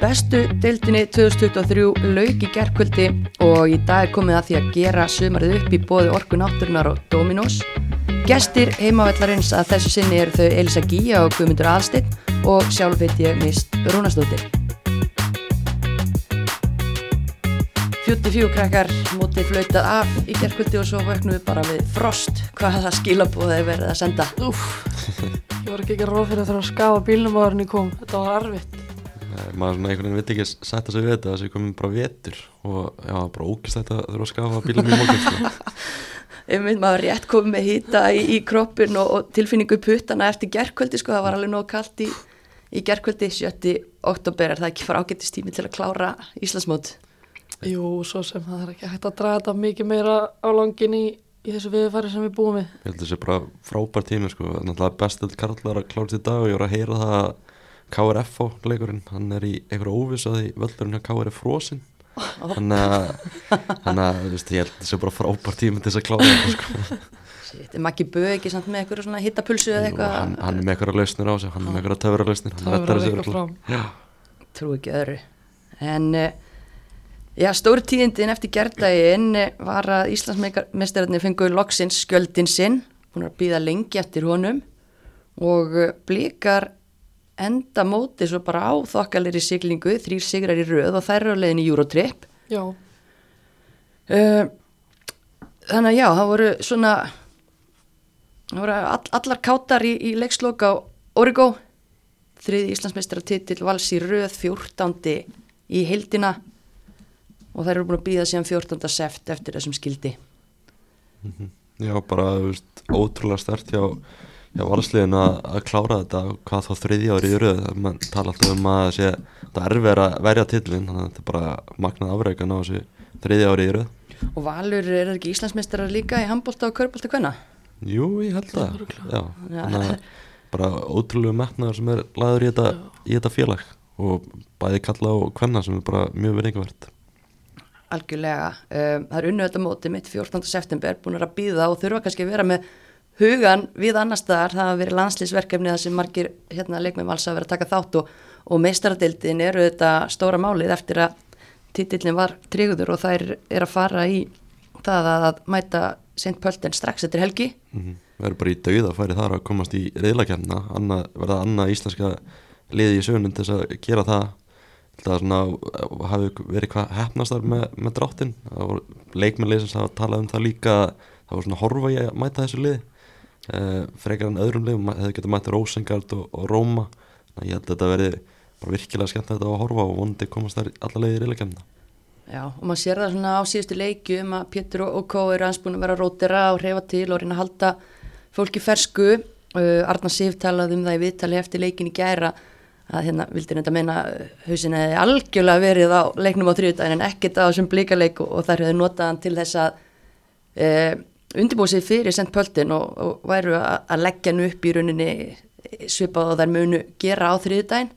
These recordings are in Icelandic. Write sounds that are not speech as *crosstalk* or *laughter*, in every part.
Bestu deildinni 2023 lauk í gerðkvöldi og í dag er komið að því að gera sumarið upp í bóði Orku Náttúrunar og Dominos. Gestir heimavallarins að þessu sinni eru þau Elisa Gíja og Guðmundur Aðsteinn og sjálf heit ég mist Rúnastóttir. 44 krakkar mótið flautað af í gerðkvöldi og svo vöknum við bara við frost hvaða skilabóð þeir verið að senda. Úf, ég var ekki ekki ráð fyrir að þurfa að skafa bílnum á hvernig kom, þetta var arfitt. Nei, maður svona einhvern veginn vill ekki setja sig við þetta þess að ég komið bara vetur og já, bara ógist þetta að þurfa að skafa bílum í mókinn sko. *laughs* einmitt maður rétt komið með hýta í, í kroppin og, og tilfinningu puttana eftir gerkvöldi sko, það var alveg nóg kallt í, í gerkvöldi 7. oktober er það ekki fara ágættist tími til að klára Íslandsmót Jú, svo sem það er ekki hægt að draga þetta mikið meira á langin í, í þessu viðfæri sem við búum við. Ég held að þetta sé bara frábær tími sko, náttúrulega bestöld karlar að klára þetta í dag og ég voru að heyra það að KRF á leikurinn, hann er í einhverju óviss að því völdurinn að KR er frosinn þannig að, þú veist, ég held sé bara frábær tími til þess að klára þetta sko. Er makki bög ekki samt með eitthvað svona hittapulsu eða eitthvað? hann, hann er með eitthvað lausnir á sig, hann er með eitthvað töfra lausnir Það verður að vika fram. Já, trú ekki öðru. En uh, já, stóri tíðindin eftir gerðdægin var að Íslandsmeistararnir fengu loksins skjöldin sinn. Búin að býða lengi eftir honum. Og uh, blikar enda móti svo bara á þokkalir í siglingu, þrýr sigrar í röð og þær eru á leiðin í Eurotrip Já, uh, þannig að já, það voru svona það voru all, allar kátar í, í leiksloka á Origo þriði Íslandsmeistara titill vals í röð 14. í heildina og þær eru búin að býða síðan 14. seft eftir þessum skildi já bara, þú veist, ótrúlega stert hjá, hjá valsliðin að, að klára þetta, hvað þá þriðja árið í röð, mann tala alltaf um að sé, það er verið að verja titlin, þannig að þetta er bara magnað afreikan á þessu þriðja árið í röð. og Valur er það ekki Íslandsmeistara líka í handbólta og körbólta hvenna? Jú, ég held það, já, Já. þannig að bara ótrúlega metnaður sem er laður í þetta, í þetta félag og bæði kalla og hvenna sem er bara mjög verðingavert. Algjörlega, um, það er unnu þetta móti mitt 14. september, búin að býða og þurfa kannski að vera með hugan við annar staðar, það hafa verið landslýsverkefni það sem margir hérna, leikmið vals að vera að taka þátt og, og meistaradildin eru þetta stóra málið eftir að titillin var tryggður og þær er að fara í það að, að mæta St. Pölten strax eftir helgi. Mm Við erum bara í dauða færi þar að komast í reyðlakefna, verða annað íslenska liði í sögunum til þess að gera það? Það svona, hafi verið hvað hefnastar með, með dráttin það voru leikmennlið sem hafa talað um það líka það voru svona horfa í að mæta þessu liði eh, frekar en öðrum liðum hefði getið mæta Rósengard og, og Róma þannig að ég held að þetta verði bara virkilega skemmt þetta að horfa og vonandi komast þær alla leiði í reyðlakefna Já, og maður sér það svona á síðustu leikjum að Pétur og Kó eru hans búin að vera að rótera og reyfa til og reyna að halda fólki fersku. Uh, Arna Sif talaði um það í viðtali eftir leikin í gæra að hérna vildi reynda meina uh, hausin hefði algjörlega verið á leiknum á þrjúdægin en ekkert á þessum blíkaleik og, þær hefði notað hann til þess að uh, undirbúið sig fyrir sent pöldin og, og væru að, leggja hann upp í rauninni svipað og þær munu gera á þrjúdægin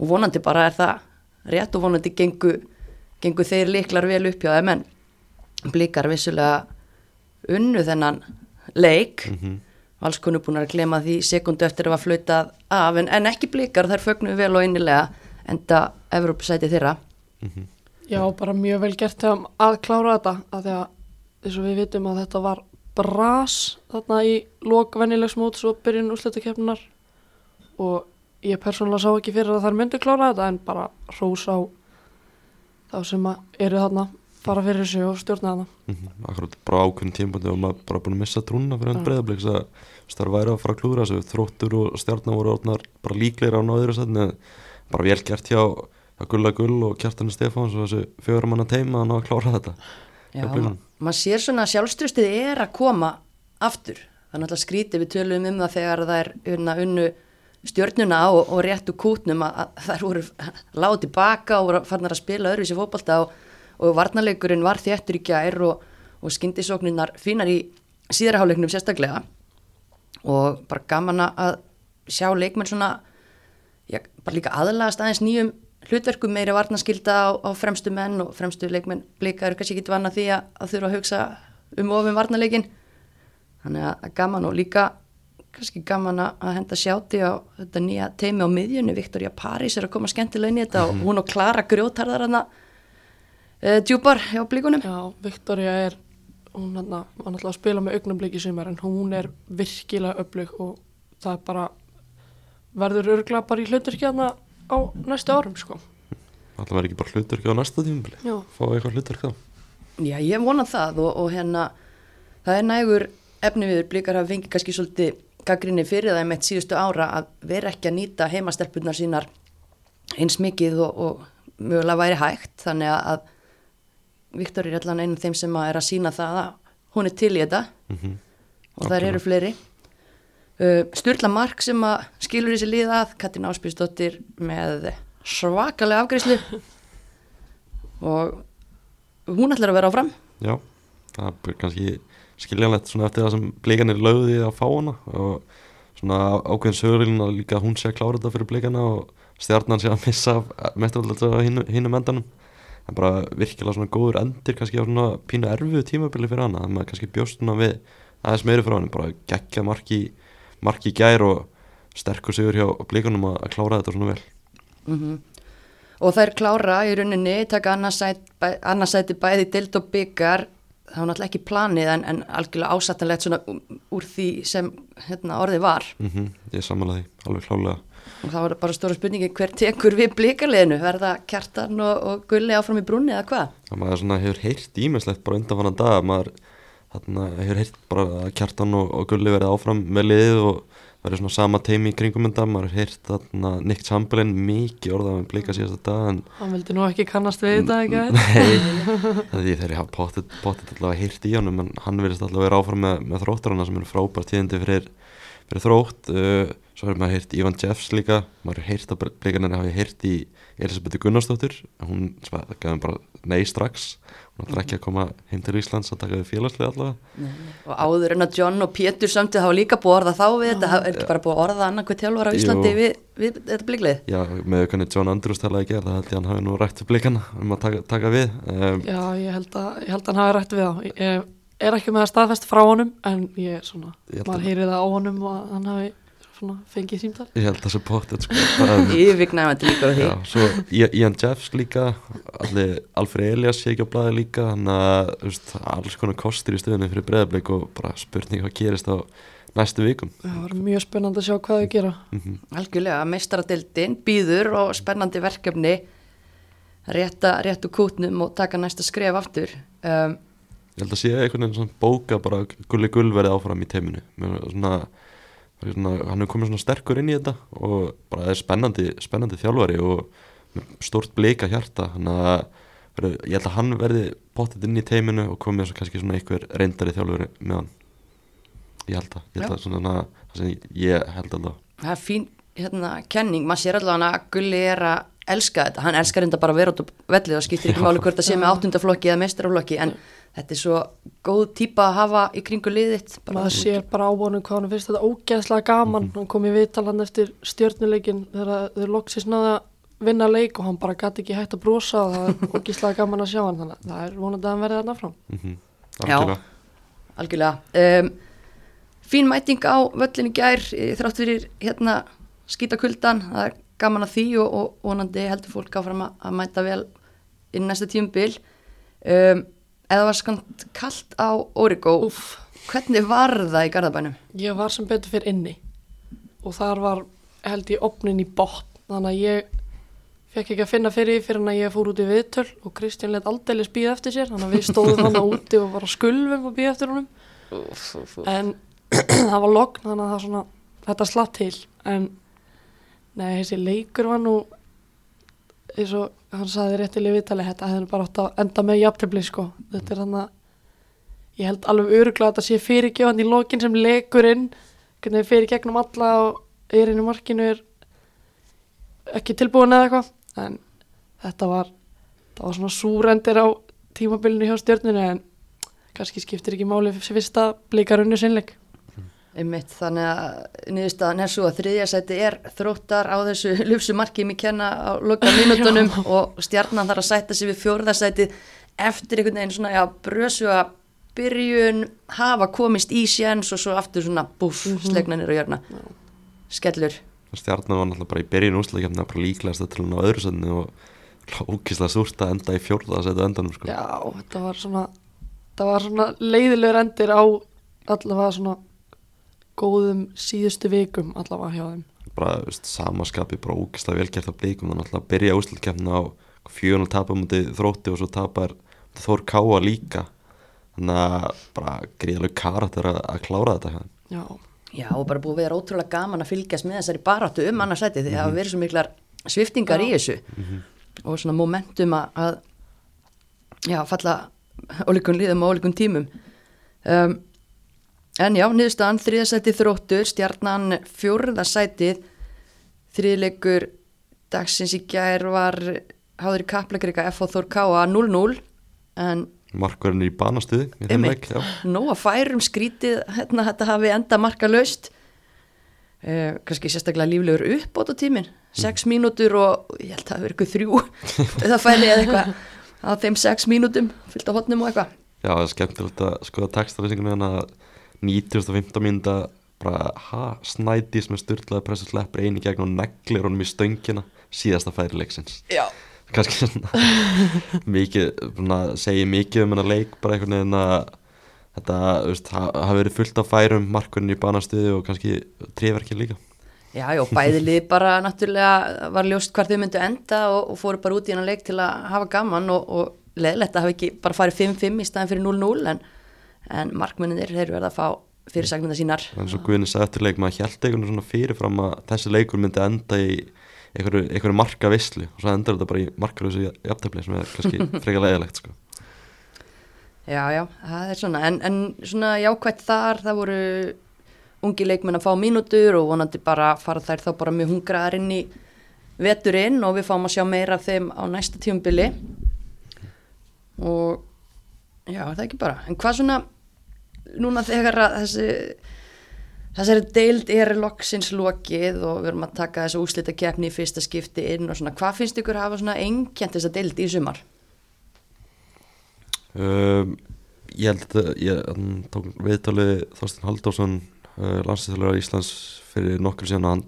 og vonandi bara er það rétt og vonandi gengu gengur þeir líklar vel upp hjá þeim en blikar vissulega unnu þennan leik. Mm -hmm. valskonu búin að glema því sekundu eftir að var flautað af en, en ekki blikar þær fögnu vel og innilega enda Evrópusæti þeirra. Já, bara mjög vel gert að klára þetta, að því að eins og við vitum að þetta var bras þarna í lok venjulegsmóts og byrjun úrslutakefnunar og ég persónulega sá ekki fyrir að þær myndi klára þetta en bara hrós á þá sem að eru þarna fara fyrir sig og stjórna þarna mm -hmm. Akkurat bara ákveðin tímpandi og maður bara búin að missa trúna fyrir hann Já. breyðabliks að það væri að fara að klúra þessu þróttur og stjarnar voru orðnar bara líklegir á náður en bara vel gert hjá, hjá Gulla Gull og Kjartan Stefáns og þessu fjögur manna teima að ná að klára þetta Já, maður sér svona að sjálfströstið er að koma aftur. Er náttúrulega skrítið við tölum um það þegar það er unna, unnu stjörnuna og, og réttu kútnum að, að þær voru *laughs* lág tilbaka og voru farnar að spila öðruvísi fótbolta og, og varnarleikurinn var þéttur í gær og, og skyndisóknirnar fínar í síðarháleiknum sérstaklega. Og bara gaman að sjá leikmenn svona já, bara líka aðlagast aðeins nýjum hlutverkum meiri varnaskilda á, á fremstu menn og fremstu leikmenn blika eru kannski ekki vanna því að, að þurfa að hugsa um ofin varnarleikin þannig að, að gaman og líka kannski gaman að henda sjáti á þetta nýja teimi á miðjunni. Viktoria París er að koma skemmtilega inn í þetta og hún og Klara grjótarðar hana uh, djúpar hjá blíkunum Já, Viktoria er, hún hann var náttúrulega að spila með augnablik í sumar en hún er virkilega öflug og það er bara, verður örgla bara í hluturki hann á næstu árum sko. alltaf verður ekki bara hluturki á næsta tímubili Já, fá eitthvað hluturki þá? Já, ég vona það og, og hérna það er nægur efni við blíkar hafa fengið kannski svolítið gaggrinni fyrir það með síðustu ára að vera ekki að nýta heimastelpunar sínar eins mikið og, og mögulega væri hægt. Þannig að, að Viktor er allan einu af þeim sem að er að sína það að hún er til í þetta. Mm og þær eru fleiri Sturla Mark sem að skilur þessi lið að Katrin Áspísdóttir með svakalega afgreyslu og hún ætlar að vera áfram. Já, það er kannski skiljanlegt svona eftir það sem blikanir lögði að fá hana og svona ákveðin sögurinn að líka hún sé að klára þetta fyrir blikana og stjarnan sé að missa hinu mendanum það er bara virkilega svona góður endir kannski á svona pínu erfiðu tímabili fyrir hana það maður kannski bjóst svona við aðeins meiri fyrir hann bara geggja marki, marki gær og sterkur sigur hjá blikanum að, klára þetta svona vel. Mm og þær klára í rauninni taka annarsæti bæði dild og byggar það var náttúrulega ekki planið en, en algjörlega ásattanlegt svona úr því sem hérna, orðið var. Mm Ég samanlega því, alveg klálega og það var bara stóra spurningi hver tekur við blikarliðinu verða kjartan og, og gulli áfram í brunni eða hvað? Það maður svona hefur heyrt ímestlegt bara undan fannan dag maður þarna, hefur heyrt bara að kjartan og, og gulli verið áfram með liðið og verið svona sama teimi í kringum þetta. Maður hefur heyrt þarna Nick Chamberlain mikið orðað með blika síðast dag en hann vildi nú ekki kannast við þetta ekki að Nei, *laughs* það er því þegar ég hafa pottet allavega heyrt í honum en hann verðist allavega vera áfram með, með þróttarana sem eru frábært tíðindi fyrir, fyrir þrótt. Uh, svo hefur maður heyrt Ivan Jeffs líka maður hefur heyrt að blikarnir hafi heyrt í Elisabethu Gunnarsdóttir hún gaf hann bara nei strax. Hún ætlar ekki að koma heim til Íslands að taka við félagslega allavega. Og áður en að John og Pétur samtið hafa líka búið að orða þá við þetta, er ekki bara búið að orða annað hvað þjálfur á Íslandi við, við þetta bliklið Já, með hvernig John Andrews talaði ekki það held ég að hann hafi nú rætt við blikana um að taka, taka við. Um, Já, ég held að, ég held að hann hafi rætt við á. Ég er ekki með að staðfest frá honum en ég svona, Ég maður að- heyri það á honum og hann hafi fengið símtal. Ég held það sem pottet sko, *laughs* yfirvignæfandi líka á því Já, svo I- Ian Jeffs líka allir, Alfred Elias sé ekki á blaði líka þannig að veist, alls konar kostir í stöðunni fyrir breðablik og bara spurning hvað gerist á næstu vikum. Það var mjög spennandi að sjá hvað þau gera. Mm algjörlega, meistaradildin býður og spennandi verkefni. Rétta, réttu kútnum og taka næsta skref aftur. Um, Ég held að sé einhvern veginn bóka bara gulli gull verið áfram í teiminu. Er svona, svona, hann er komið svona sterkur inn í þetta og bara það er spennandi, spennandi þjálfari og með stórt bleika hjarta. Þannig að ég held að hann verði pottet inn í teiminu og komið svo kannski svona einhver reyndari þjálfari með hann. Ég held að, ég held Já. að svona ég held að það er fín hérna, kenning, maður sér allavega að Gulli er að elska þetta, hann elskar þetta bara að vera út á vellið og skiptir ekki Já. máli hvort það sé með áttundaflokki eða meistaraflokki en þetta er svo góð típa að hafa í kringu liðitt bara maður sér bara á honum hvað hann finnst þetta ógeðslega gaman. Hann kom í viðtalan eftir stjörnuleikin þegar þau loksist náða að vinna leik og hann bara gæti ekki hægt að brosa og það er *laughs* ógeðslega gaman að sjá hann. Þannig að það er vonandi að hann verði þarna fram mm -hmm, Já. algjörlega. Um, fín mæting á völlin í gær eh, þrátt fyrir hérna skítakuldan það er gaman að því og, og vonandi heldur fólk áfram að, mæta vel inn næsta tímubil um, eða var skant kallt á Origo Úff. hvernig var það í Garðabænum? ég var sem betur fyrir inni og þar var held ég opnin í botn þannig að ég fekk ekki að finna fyrir því fyrir að ég fór út í viðtöl og Kristján let aldeilis býða eftir sér þannig að við stóðum hann *laughs* úti og var að skulfum og býða eftir honum Úf, úf, úf. en *clears throat* það var logn þannig að það svona þetta slatt til en nei, þessi leikur var nú eins og hann saði réttilega viðtali þetta hefði bara átt að enda með jafntefli sko, þetta er þannig að ég held alveg öruglega að þetta sé fyrirgefandi í lokin sem leikurinn fyrir gegnum alla og er inn í markinu er ekki tilbúin eða eitthvað. En þetta var var svona súrendir á tímabilinu hjá stjörnunu en kannski skiptir ekki máli fyrst að blika runnu sinnleik Einmitt, þannig að niðurstaðan er svo að þriðja sæti er þróttar á þessu *laughs* lufsu marki mér kenna á loka mínutunum og stjarnan þarf að sætta sig við fjórða sæti eftir einhvern veginn svona já, brösu að byrjun hafa komist í séns og svo aftur svona búf, mm Mhm. slegna nýra hjörna skellur Stjarnan var náttúrulega bara í byrjun úsleikefna bara líklegast til hún á öðru setni og ókíslega súrt að enda í fjórða að setja endanum sko. Já, þetta var svona þetta var svona leiðilegur endir á allavega svona góðum síðustu vikum allavega hjá þeim. Bara veist, samaskapi, bara ókíslega velgert af blikum þannig að byrja úsleikefna á fjögun og tapa múti þrótti og svo tapar Þór Káa líka. Þannig að bara gríðalega karakter að, að klára þetta hjá þeim. Já, Já, og bara búið að vera ótrúlega gaman að fylgjast með þessari baráttu um annarsæti því að það hafa verið svo miklar sviftingar í þessu. Og svona momentum að, að já, falla ólíkun liðum og ólíkun tímum. Um, en já, niðurstaðan þriðasæti þróttur, stjarnan fjórðasætið þriðleikur dagsins í gær var háður í kaplagrika F.O. Þór Káa 0-0 en markverðin er í banastuði nóg að færum skrítið hérna þetta hafi enda marka laust uh, kannski sérstaklega líflegur uppbót á tímin, sex mínútur og ég held að það verið eitthvað þrjú. *laughs* Það fæli eða eitthvað. Á þeim sex mínútum, fyllt á hotnum og eitthvað. Já, það er skemmtilegt að skoða textalæsinguna en að 9015 mínúta bara, ha, snædís með styrlaði pressu sleppur eini gegn og neglir honum í stöngina síðasta færi leiksins. Já, kannski svona *laughs* mikið, segi mikið um hennar leik bara einhvern veginn að þetta, þú veist, ha- hafi verið fullt af færum markurinn í banastuði og kannski tríverkin líka. Já, já, bæði lið bara náttúrulega var ljóst hvar þau myndu enda og, og fóru bara út í hennar leik til að hafa gaman og, og leðilegt að hafa ekki bara farið 5-5 í staðin fyrir 0-0 en, en markmenninir þeir verið að fá fyrirsagnina sínar. En svo Guðni sagði eftir leik maður held einhvern svona fyrirfram að þessi leikur myndi enda í einhverju, einhverju marka vislu og svo endur þetta bara í markalösu jafntefli sem er kannski *laughs* frekar leiðilegt sko. Já, já, það er svona, en, en svona jákvætt þar, það voru ungi leikmenn að fá mínútur og vonandi bara fara þær þá bara mjög hungraðar inn í veturinn og við fáum að sjá meira af þeim á næsta tíumbili og já, það er ekki bara, en hvað svona núna þegar að þessi þessari deild er loksins lokið og við erum að taka þessu úslita keppni í fyrsta skipti inn og svona, hvað finnst ykkur að hafa svona einkjent þessa deild í sumar? um, ég held að ég hann tók viðtalið Þorstein Halldórsson uh, landslýþjólar Íslands fyrir nokkur síðan og hann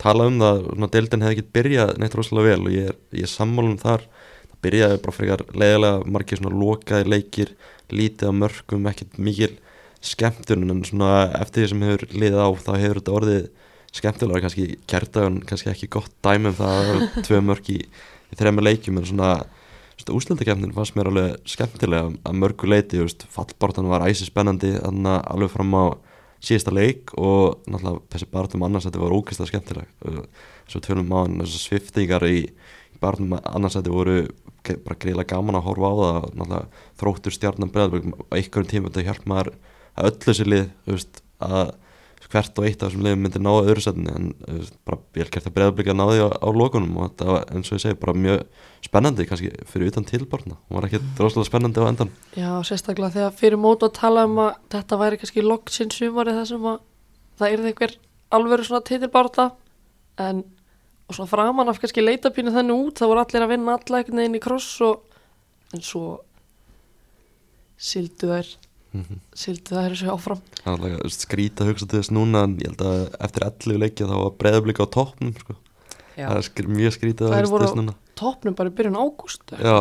talaði um það svona deildin hefði ekki byrjað neitt rosalega vel og ég er, er sammálum þar það byrjaði bara frekar leiðilega margir svona lokaði leikir lítið á mörgum, ekkert mikil skemmtun en svona eftir því sem hefur liðið á þá hefur þetta orðið skemmtilega kannski kærtagun, kannski ekki gott dæmi um það að það eru *laughs* tvö mörg í, í þrema leikjum en svona úslandakefnin fannst mér alveg skemmtilega að mörgu leiti, þú veist, fallbartan var æsi spennandi, þannig að alveg fram á síðasta leik og náttúrulega þessi barndum annars þetta var ógeðslega skemmtileg. Uh, svo tölum hann þessar sviftingar í, í barndum annars þetta voru bara greiðlega gaman að horfa á það og náttúrulega þróttur stjarnan breðalberg á einhverjum tíma þetta hjálp maður að öllu sér lið veist, að hvert og eitt af þessum liðum myndi ná öðru setni en veist, bara velkert að breðalberg að ná því á, á lokunum og þetta var eins og ég segi bara mjög spennandi kannski fyrir utan tilbarna hún var ekki rosalega spennandi á endan Já, sérstaklega þegar fyrir mót að tala um að þetta væri kannski loksinn sumari þar sem að það er einhver alvöru svona titilbárta en og svona framan af kannski leitapínu þannig út það voru allir að vinna einhvern veginn í kross og en svo sildu þær þær þessu áfram. Það er alveg skrítið að hugsa til þess núna en ég held að eftir 11 leikja þá var breðablika á toppnum sko. Já, það er skr mjög skrítið að Þær hugsa til voru- þess núna. toppnum bara í byrjun ágúst já,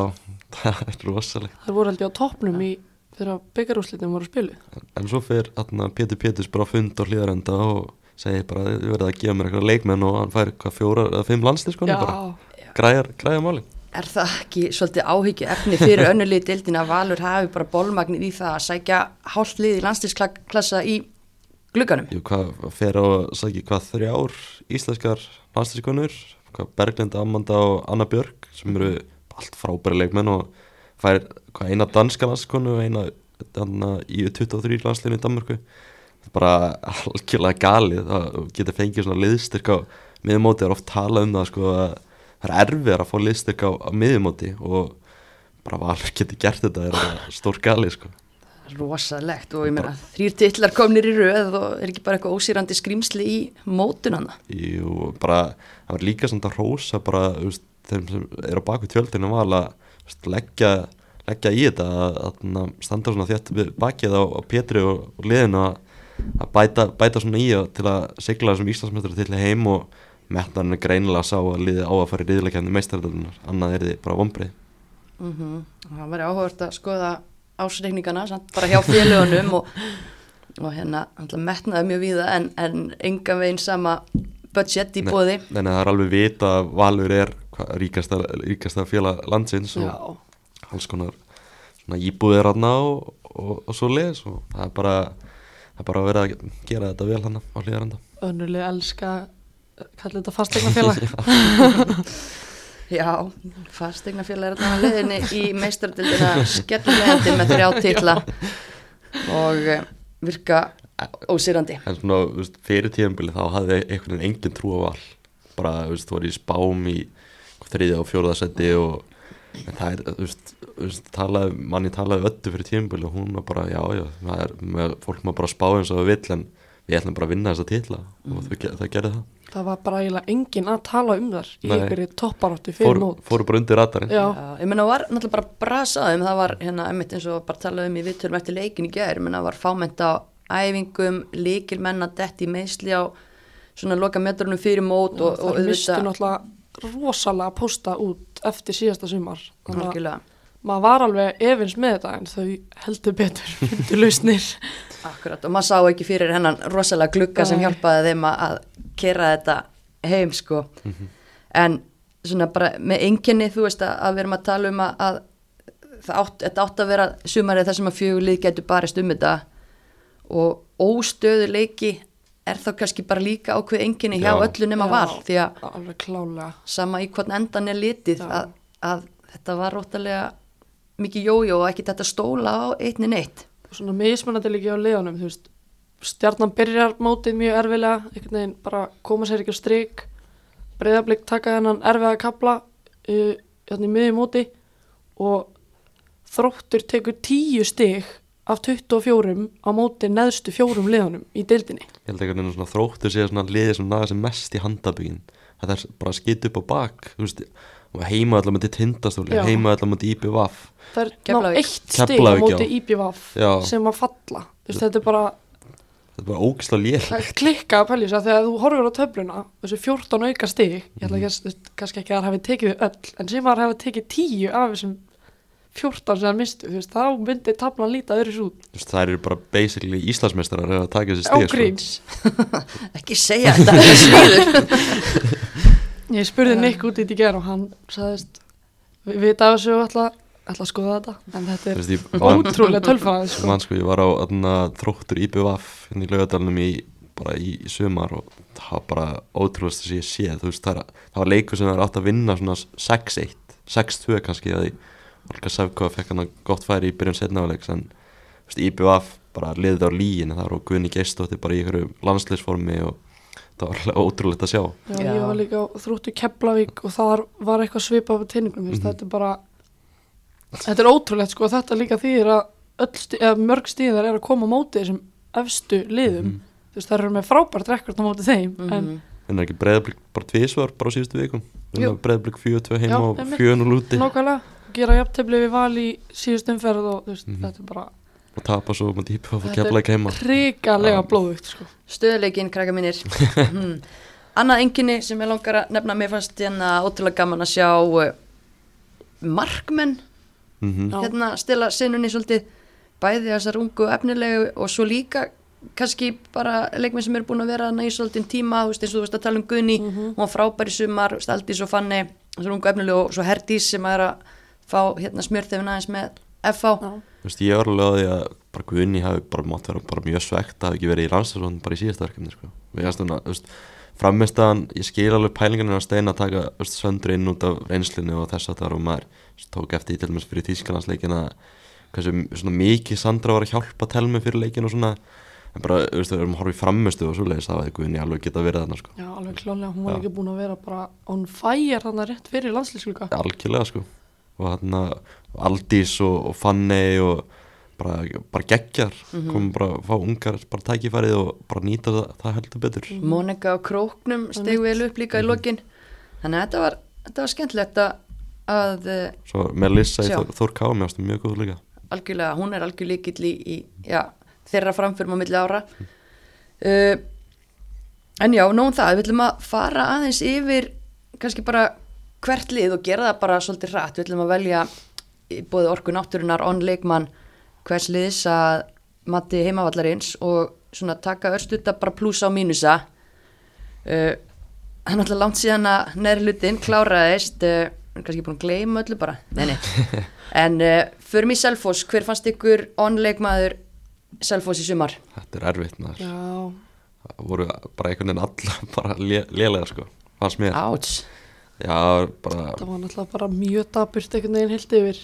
það? *laughs* er rosalega þær voru held ég á toppnum í þegar byggarúslitin voru að spilu en svo fer atna, Pétur Péturs bara á fund á hlýðarenda og segir bara þið verðið að gefa mér eitthvað leikmenn og hann fær hvað fjóra eða fimm landslið bara. Græjar, græjar máli er það ekki svolítið áhyggju efni fyrir *laughs* önnulegi deildin að Valur hafi bara bólmagnir í það að sækja hálft lið í landslisklassa í glugganum? Jú, hvað fer á að sagði hvað þrjár íslenskar landslískonur hvað Berglind, Amanda og Anna Björk sem eru allt frábæri leikmenn og fær hvað eina danska landslíkonu og eina í 23 landslíðinu í Danmarku það er bara algjörlega galið það getur fengið svona liðstyrk á miðumóti, það er oft talað um það sko að það er erfiðar að fá liðstyrk á, á miðumóti og bara valur getur gert þetta er bara stór galið sko. Rosalegt og ég meina þrýr titlar komnir í röð og er ekki bara eitthvað ósýrandi skrýmsli í mótunana Jú, bara, það var líka svona að rósa bara, veist, þeim sem eru á baku tjöldinu val að leggja, leggja í þetta að, að, standa svona þétt bakið á, á Pétri og, og liðinu að, bæta, bæta svona í til að sigla þessum Íslandsmjöstur til heim og metnaðurinn er greinilega sá að liði á að fara í riðleikandi meistaröldunar annað er þið bara vombrið mm það væri áhugavert að skoða ásreikningana samt bara hjá félagunum og, og hérna alltaf metnaði mjög víða en, en enga veginn sama budget í Nei. bóði Þannig að það er alveg vita að Valur er ríkasta, ríkasta félag landsins og Já, alls konar svona íbúðir aðna og, og, og svo leis og það er bara það er bara að vera að gera þetta vel hann á hlýðaranda önnuleg elska kallið þetta fastegna *laughs* Já, *laughs* fastegnafélag er þarna leiðinni í meistardildina skelllegandi með þrjá titla og eh, virka ósýrandi. en svona þú veist, fyrir tíðanbili þá hafði einhvern veginn engin trú á val. Bara þú veist, voru í spám í þriðja og fjóruða seti og en það er, þú veist, þú talaði, manni talaði öllu fyrir tíðanbili og hún var bara, já, já, það er, með, fólk má bara spá eins og það vill en við ætlum bara að vinna þessa titla. Og það, það gerði það Það var bara eiginlega enginn að tala um þar í Nei. einhverju topparáttu fyrir mót fóru bara undir Já, ég menna það var náttúrulega bara brasaðum, það var hérna einmitt eins og bara talaði um í viðtölum eftir leikin í gerð, ég menna það var fámennt á æfingum, líkilmenn að detti meðsli á svona loka metrunum fyrir mót og, og það mistu náttúrulega rosalega að posta út eftir síðasta sumar. Þannig að maður var alveg efins með þetta en þau heldur betur *laughs* fundu lausnir. Akkurat og maður sá ekki fyrir hennan rosalega glugga sem hjálpaði þeim að, að kera þetta heim sko. En svona bara með enginni þú veist að, að við erum að tala um að, að það átt, átt að vera sumarið þar sem að fjögulið getur barist um þetta. Og óstöðu leiki er þá kannski bara líka ákveð enginni hjá Já. öllu nema val því að sama í hvern endan er litið að, að þetta var róttalega mikið jójó og ekki þetta stóla á einni neitt. Og svona mismunandi líka á liðanum þú veist, stjarnan byrjar mótið mjög erfilega, einhvern veginn bara koma sér ekki á strik breyðablík taka hennan erfiða kapla uh, hérna í miðjum móti og þróttur tekur tíu stig af 24 á móti neðstu fjórum liðanum í deildinni. Ég held ekki að svona þróttur sé svona liðið sem naga sem mest í handabyggin Það er bara að skita upp á bak þú veist, og heima allar mútið tindastóli heima allar mútið IPVaf það er ná Keflavík. eitt stig á Keflavík, móti já. IPVaf sem að falla. Þú veist, þetta er bara Þetta er bara ógislega lél Það klikka að pælja þess að þegar þú horfur á töfluna þessu 14 auka stig ég ætla veist, kannski ekki að það hafi tekið öll en sem að það hafi tekið 10 af þessum 14 sem það mistu þú veist, þá myndi tablan líta öðru út. Þú veist, Það eru bara basically Íslandsmeistarar að taka þessi á stig sko. *laughs* *laughs* ekki segja þetta það er svíður ég spurði Nick út í þetta í ger og hann sagðist við vita af þessu og ætla, ætla að skoða þetta en þetta er ég var- ótrúlega tölfræði sko. Man sko, ég var á aðna, þróttur IPVaf hérna í laugadalunum í, bara í, í sumar og það var bara ótrúlega sem ég séð, þú veist, það, er, það var leikur sem það er átt að vinna svona 6-1 6-2 kannski, að því Olga Sæfkóða fekk hann gott færi í byrjun setnáleiks en IPVaf bara liðið á líin, það var Guðni Geistóttir bara í einhverju landsliðsformi og það var ótrúlegt að sjá Já, Já. ég var líka á þrúttu Keflavík og það var eitthvað svipað á tinningum mm Mhm. þetta er bara þetta er ótrúlegt sko þetta líka þýðir að eða mörg stíðar er að koma á móti þessum efstu liðum Mhm. þú veist það eru með frábært rekord á móti þeim en Mhm. en er ekki breyðablík bara tvísvar bara á síðustu vikum Jú. breyðablík 4-2 heima og einmitt. 4-0 úti nákvæmlega gera jafntefli við val í síðust umferð og þú veist, Mhm. þetta er bara og tapa svo með IPVaf og Þetta er- kefla ekki heima hrikalega Já. blóðugt sko. stöðuleikin, krakka mínir *laughs* hmm. annað enginni sem ég langar að nefna mér fannst hérna ótrúlega gaman að sjá uh, markmenn mm Já. hérna stila sinnunni svolítið bæði þessar ungu og efnilegu og svo líka kannski bara leikmenn sem eru búin að vera þarna í svolítið tíma, þú veist eins og þú veist að tala um Gunni Mhm. hún var frábær í sumar, þú veist, Aldís og Fanni þessar ungu og efnilegu og svo Herdís sem er að fá hérna smjörþefin aðeins með FH veist, ég var alveg á því að bara Guðni hafi bara mátt vera bara mjög svegt að hafi ekki verið í landslæsson bara í síðasta verkefni sko. að, frammistaðan ég skil alveg pælingarnir á steina að taka veist, söndru inn út af reynslinu og þess að það og maður veist, tók eftir í til dæmis fyrir tískanarsleikin að hversu mikið Sandra var að hjálpa telmi fyrir leikin og svona en bara, þú veist, við erum að horfa í frammistu og svoleiðis hefði Guðni alveg geta verið þarna sko. Já, alveg klálega, hún var Já. ekki búin að vera bara on fire þannig rétt fyrir landslýsluga algjörlega sko og þarna Aldís og, og Fanny og bara, bara geggjar. Mhm. komum bara að fá ungar bara tækifærið og bara nýta það, það heldur betur. Mónika á króknum steg vel upp líka í Mhm. lokin. Þannig að þetta var, þetta var skemmtilegt að að uh, svo Melissa í Sjá. Þór, Þór Ká mjög mjög góð líka. Algjörlega, hún er algjör líkill í, í já, þeirra framförum á milli ára. Uh, en já, nóum það, við ætlum að fara aðeins yfir kannski bara hvert lið og gera það bara svolítið hratt, við ætlum að velja í bóði orku náttúrunar on leikmann hvers liðs að mati heimavallarins og svona taka örstutta bara plussa og mínusa uh, hann er alltaf langt síðan að neðri hlutin kláraðist uh, kannski búin að gleyma öllu bara. Nei, nei. *laughs* en uh, förum í Selfoss. Hver fannst ykkur onleikmaður Selfoss í sumar? Þetta er erfitt maður. Já, það voru bara einhvern veginn alla *laughs* bara lé, lélega sko. Fannst mér. Áts já bara það var náttúrulega bara mjög daburt einhvern veginn heilt yfir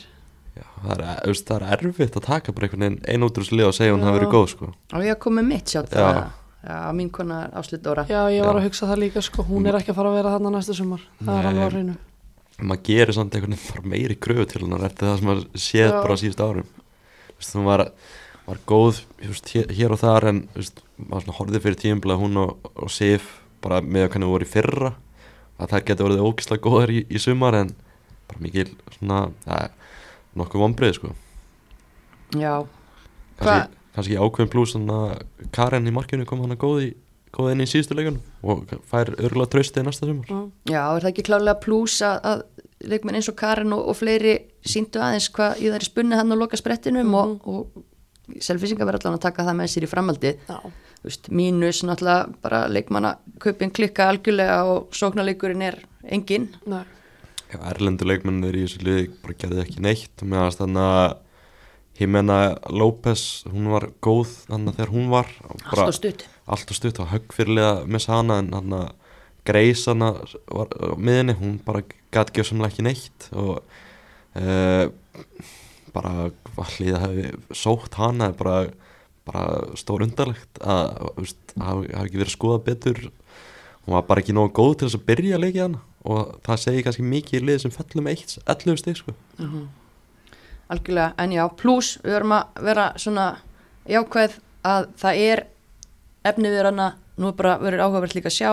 já, það, er, veist, það er erfitt að taka bara einhvern veginn ein út úr þessu lið og segja hún hafi Já. verið góð sko og ég kom með mitt sjátt Já. það já, mín konar áslut Dóra Já, ég var Já. að hugsa það líka sko, hún er ekki að fara að vera þarna næsta sumar Það er Nei. alveg á hreinu maður gerir samt einhvern veginn bara meiri kröfu til hennar eftir það sem maður séð Já. bara á síðust árum Þú veist, hún var, var góð veist, hér, hér og þar en þú veist, maður horfið fyrir tíumbla hún og, og Sif bara með hvernig þú voru í fyrra að það getur verið ógislega góðar í, í sumar en bara mikil svona ja, nokkuð vombrið sko. Já, kannski, Hva- kannski ákveðin pluss Karen í markinu kom hann að góð, í, góð inn í síðustu leikunum og fær örgulega tröstið næsta sumar. Já. já, er það ekki klálega pluss að, að leikmenn eins og Karin og, og fleiri síndu aðeins hvað í þær spunni hann og loka sprettinum og, og selfisingar verður allan að taka það með sér í framhaldi. Já, Þú veist, mínus náttúrulega bara leikmanna kaupin klikka algjörlega og sóknarleikurinn er engin nei, Já, erlendu leikmennir í þessu liði bara gerði ekki neitt. Og meðan þannig að Jimena López, hún var góð þannig að þegar hún var. Bara allt og stutt. allt og stutt og höggfyrirlega missa hana en hann að Greis hana var á miðinni, hún bara gæti ekki samlega ekki neitt. Og uh, bara allir það hefði sótt hana er bara, bara stór undarlegt að hafi, hafi ekki verið skoðað betur. Hún var bara ekki nógu góð til þess að byrja að leikja hana og það segir kannski mikið í lið sem fellum eitt 11 stig sko. Algjörlega, en já, pluss við verum að vera svona jákvæð að það er efnið við hana, nú er bara verður áhugavert líka að sjá,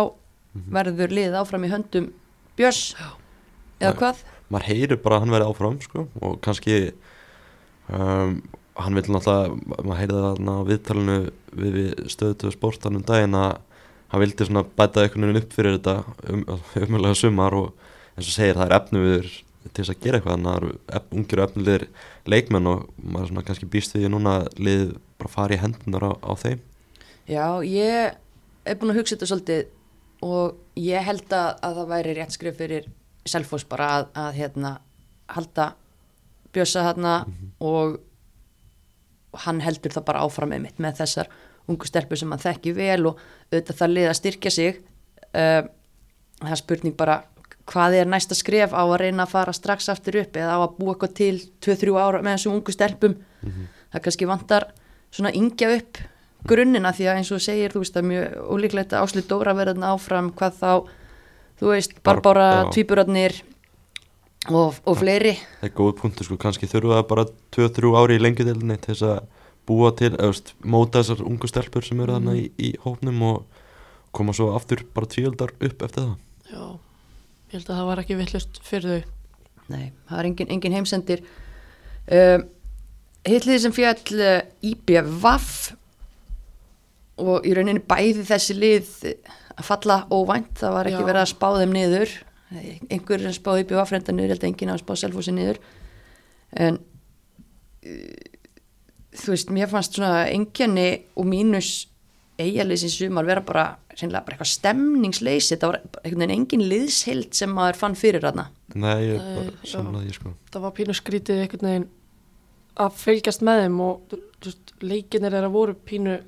verður liðið áfram í höndum Björns? Eða hvað? maður heyrir bara að hann verði áfram sko, og kannski um, hann vil náttúrulega maður heyrði það á viðtalinu við, við stöðutöðu sportanum daginn að hann vildi svona bæta einhvern veginn upp fyrir þetta um, umjölega sumar og eins og segir það er efnu við til þess að gera eitthvað þannig að það eru ungir og efnilegir leikmenn og maður svona kannski býst því núna að lið bara fari í hendunar á, á þeim. Já, ég er búin að hugsa þetta svolítið og ég held að, að það væri rétt skrif fyrir Selfoss bara að, að hérna, halda Bjössa hérna og hann heldur það bara áfram með mitt með þessar ungu stelpur sem hann þekki vel og auðvitað það lið að styrkja sig uh, það er spurning bara hvað er næsta skref á að reyna að fara strax aftur upp eða á að búa eitthvað til 2-3 ára með þessum ungu stelpum? Það kannski vantar svona yngja upp grunnina því að eins og segir þú veist er mjög ólíklegt að áslið Dóra verða áfram hvað þá þú veist Bar- Barbára, já. Tvíburarnir og, og fleiri. Það er góð punktur sko, kannski þurfa það bara 2-3 ári í lengjudelinni til þess að búa til, eða veist, móta þessar ungu stelpur sem eru þannig í, í hópnum og koma svo aftur bara tvíöldar upp eftir það. Já Ég held að það var ekki villust fyrir þau. Nei, það er engin, engin heimsendir. Um, Hitliði sem fjall uh, IBVF og í rauninni bæði þessi lið að falla óvænt, það var ekki Já. verið að spá þeim niður einhver sem spáði IBVF reynda niður, ég held að enginn að spá Selfossi niður. En uh, þú veist, mér fannst svona engjani og mínus eiginleysins sumar vera bara, bara eitthvað stemningsleysi, það var einhvern veginn engin liðsheild sem maður fann fyrir hana Nei, ég er bara því sko. Það var pínu skrítið einhvern veginn að fylgjast með þeim og leikinir er að voru pínu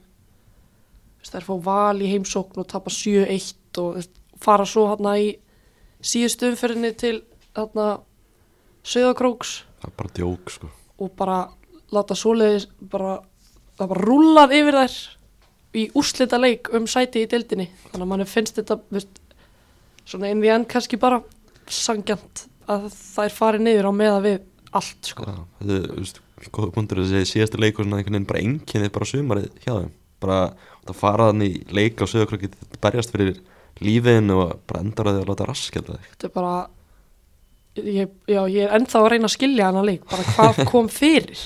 það er fá val í heimsókn og tapa 7-1 og fara svo hérna í síðustu umferðinni til hérna Söðakróks Það er bara djók sko. Og bara láta svoleiðis bara, það bara rúlar yfir þær í úrslita leik um sæti í deildinni. Þannig að mann finnst þetta veist, svona inn við enn kannski bara sangjant að þær fari niður á meða við allt sko. Já, þetta er, þú veist, góða punktur að segja síðasta leikur svona einhvern veginn bara enginnið bara sumarið hjá þeim. Bara það fara þannig í leik á sögurkrökið berjast fyrir lífiðin og bara endar að því að láta raskjölda þig. Þetta er bara ég, já, ég er ennþá að reyna að skilja hana leik, bara hvað *laughs* kom fyrir.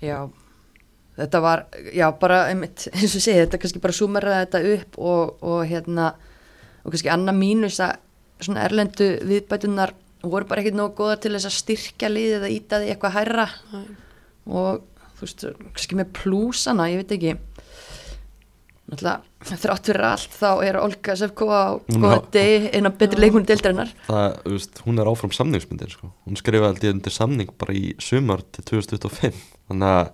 Já, þetta var, já, bara einmitt, eins og segið, þetta kannski bara sumeraði þetta upp og, og hérna og kannski annað mínus að svona erlendu viðbætunar voru bara ekkert nógu góða til þess að styrkja liðið eða íta því eitthvað hærra. Nei. og þú veist, kannski með plúsana, ég veit ekki náttúrulega þrátt fyrir allt þá er Olga Sefko á degi eina betri leikmunni deildarinnar. Það, þú veist, hún er áfram samningsmyndir sko. hún skrifaði aldrei undir samning bara í sumar til 2025 þannig að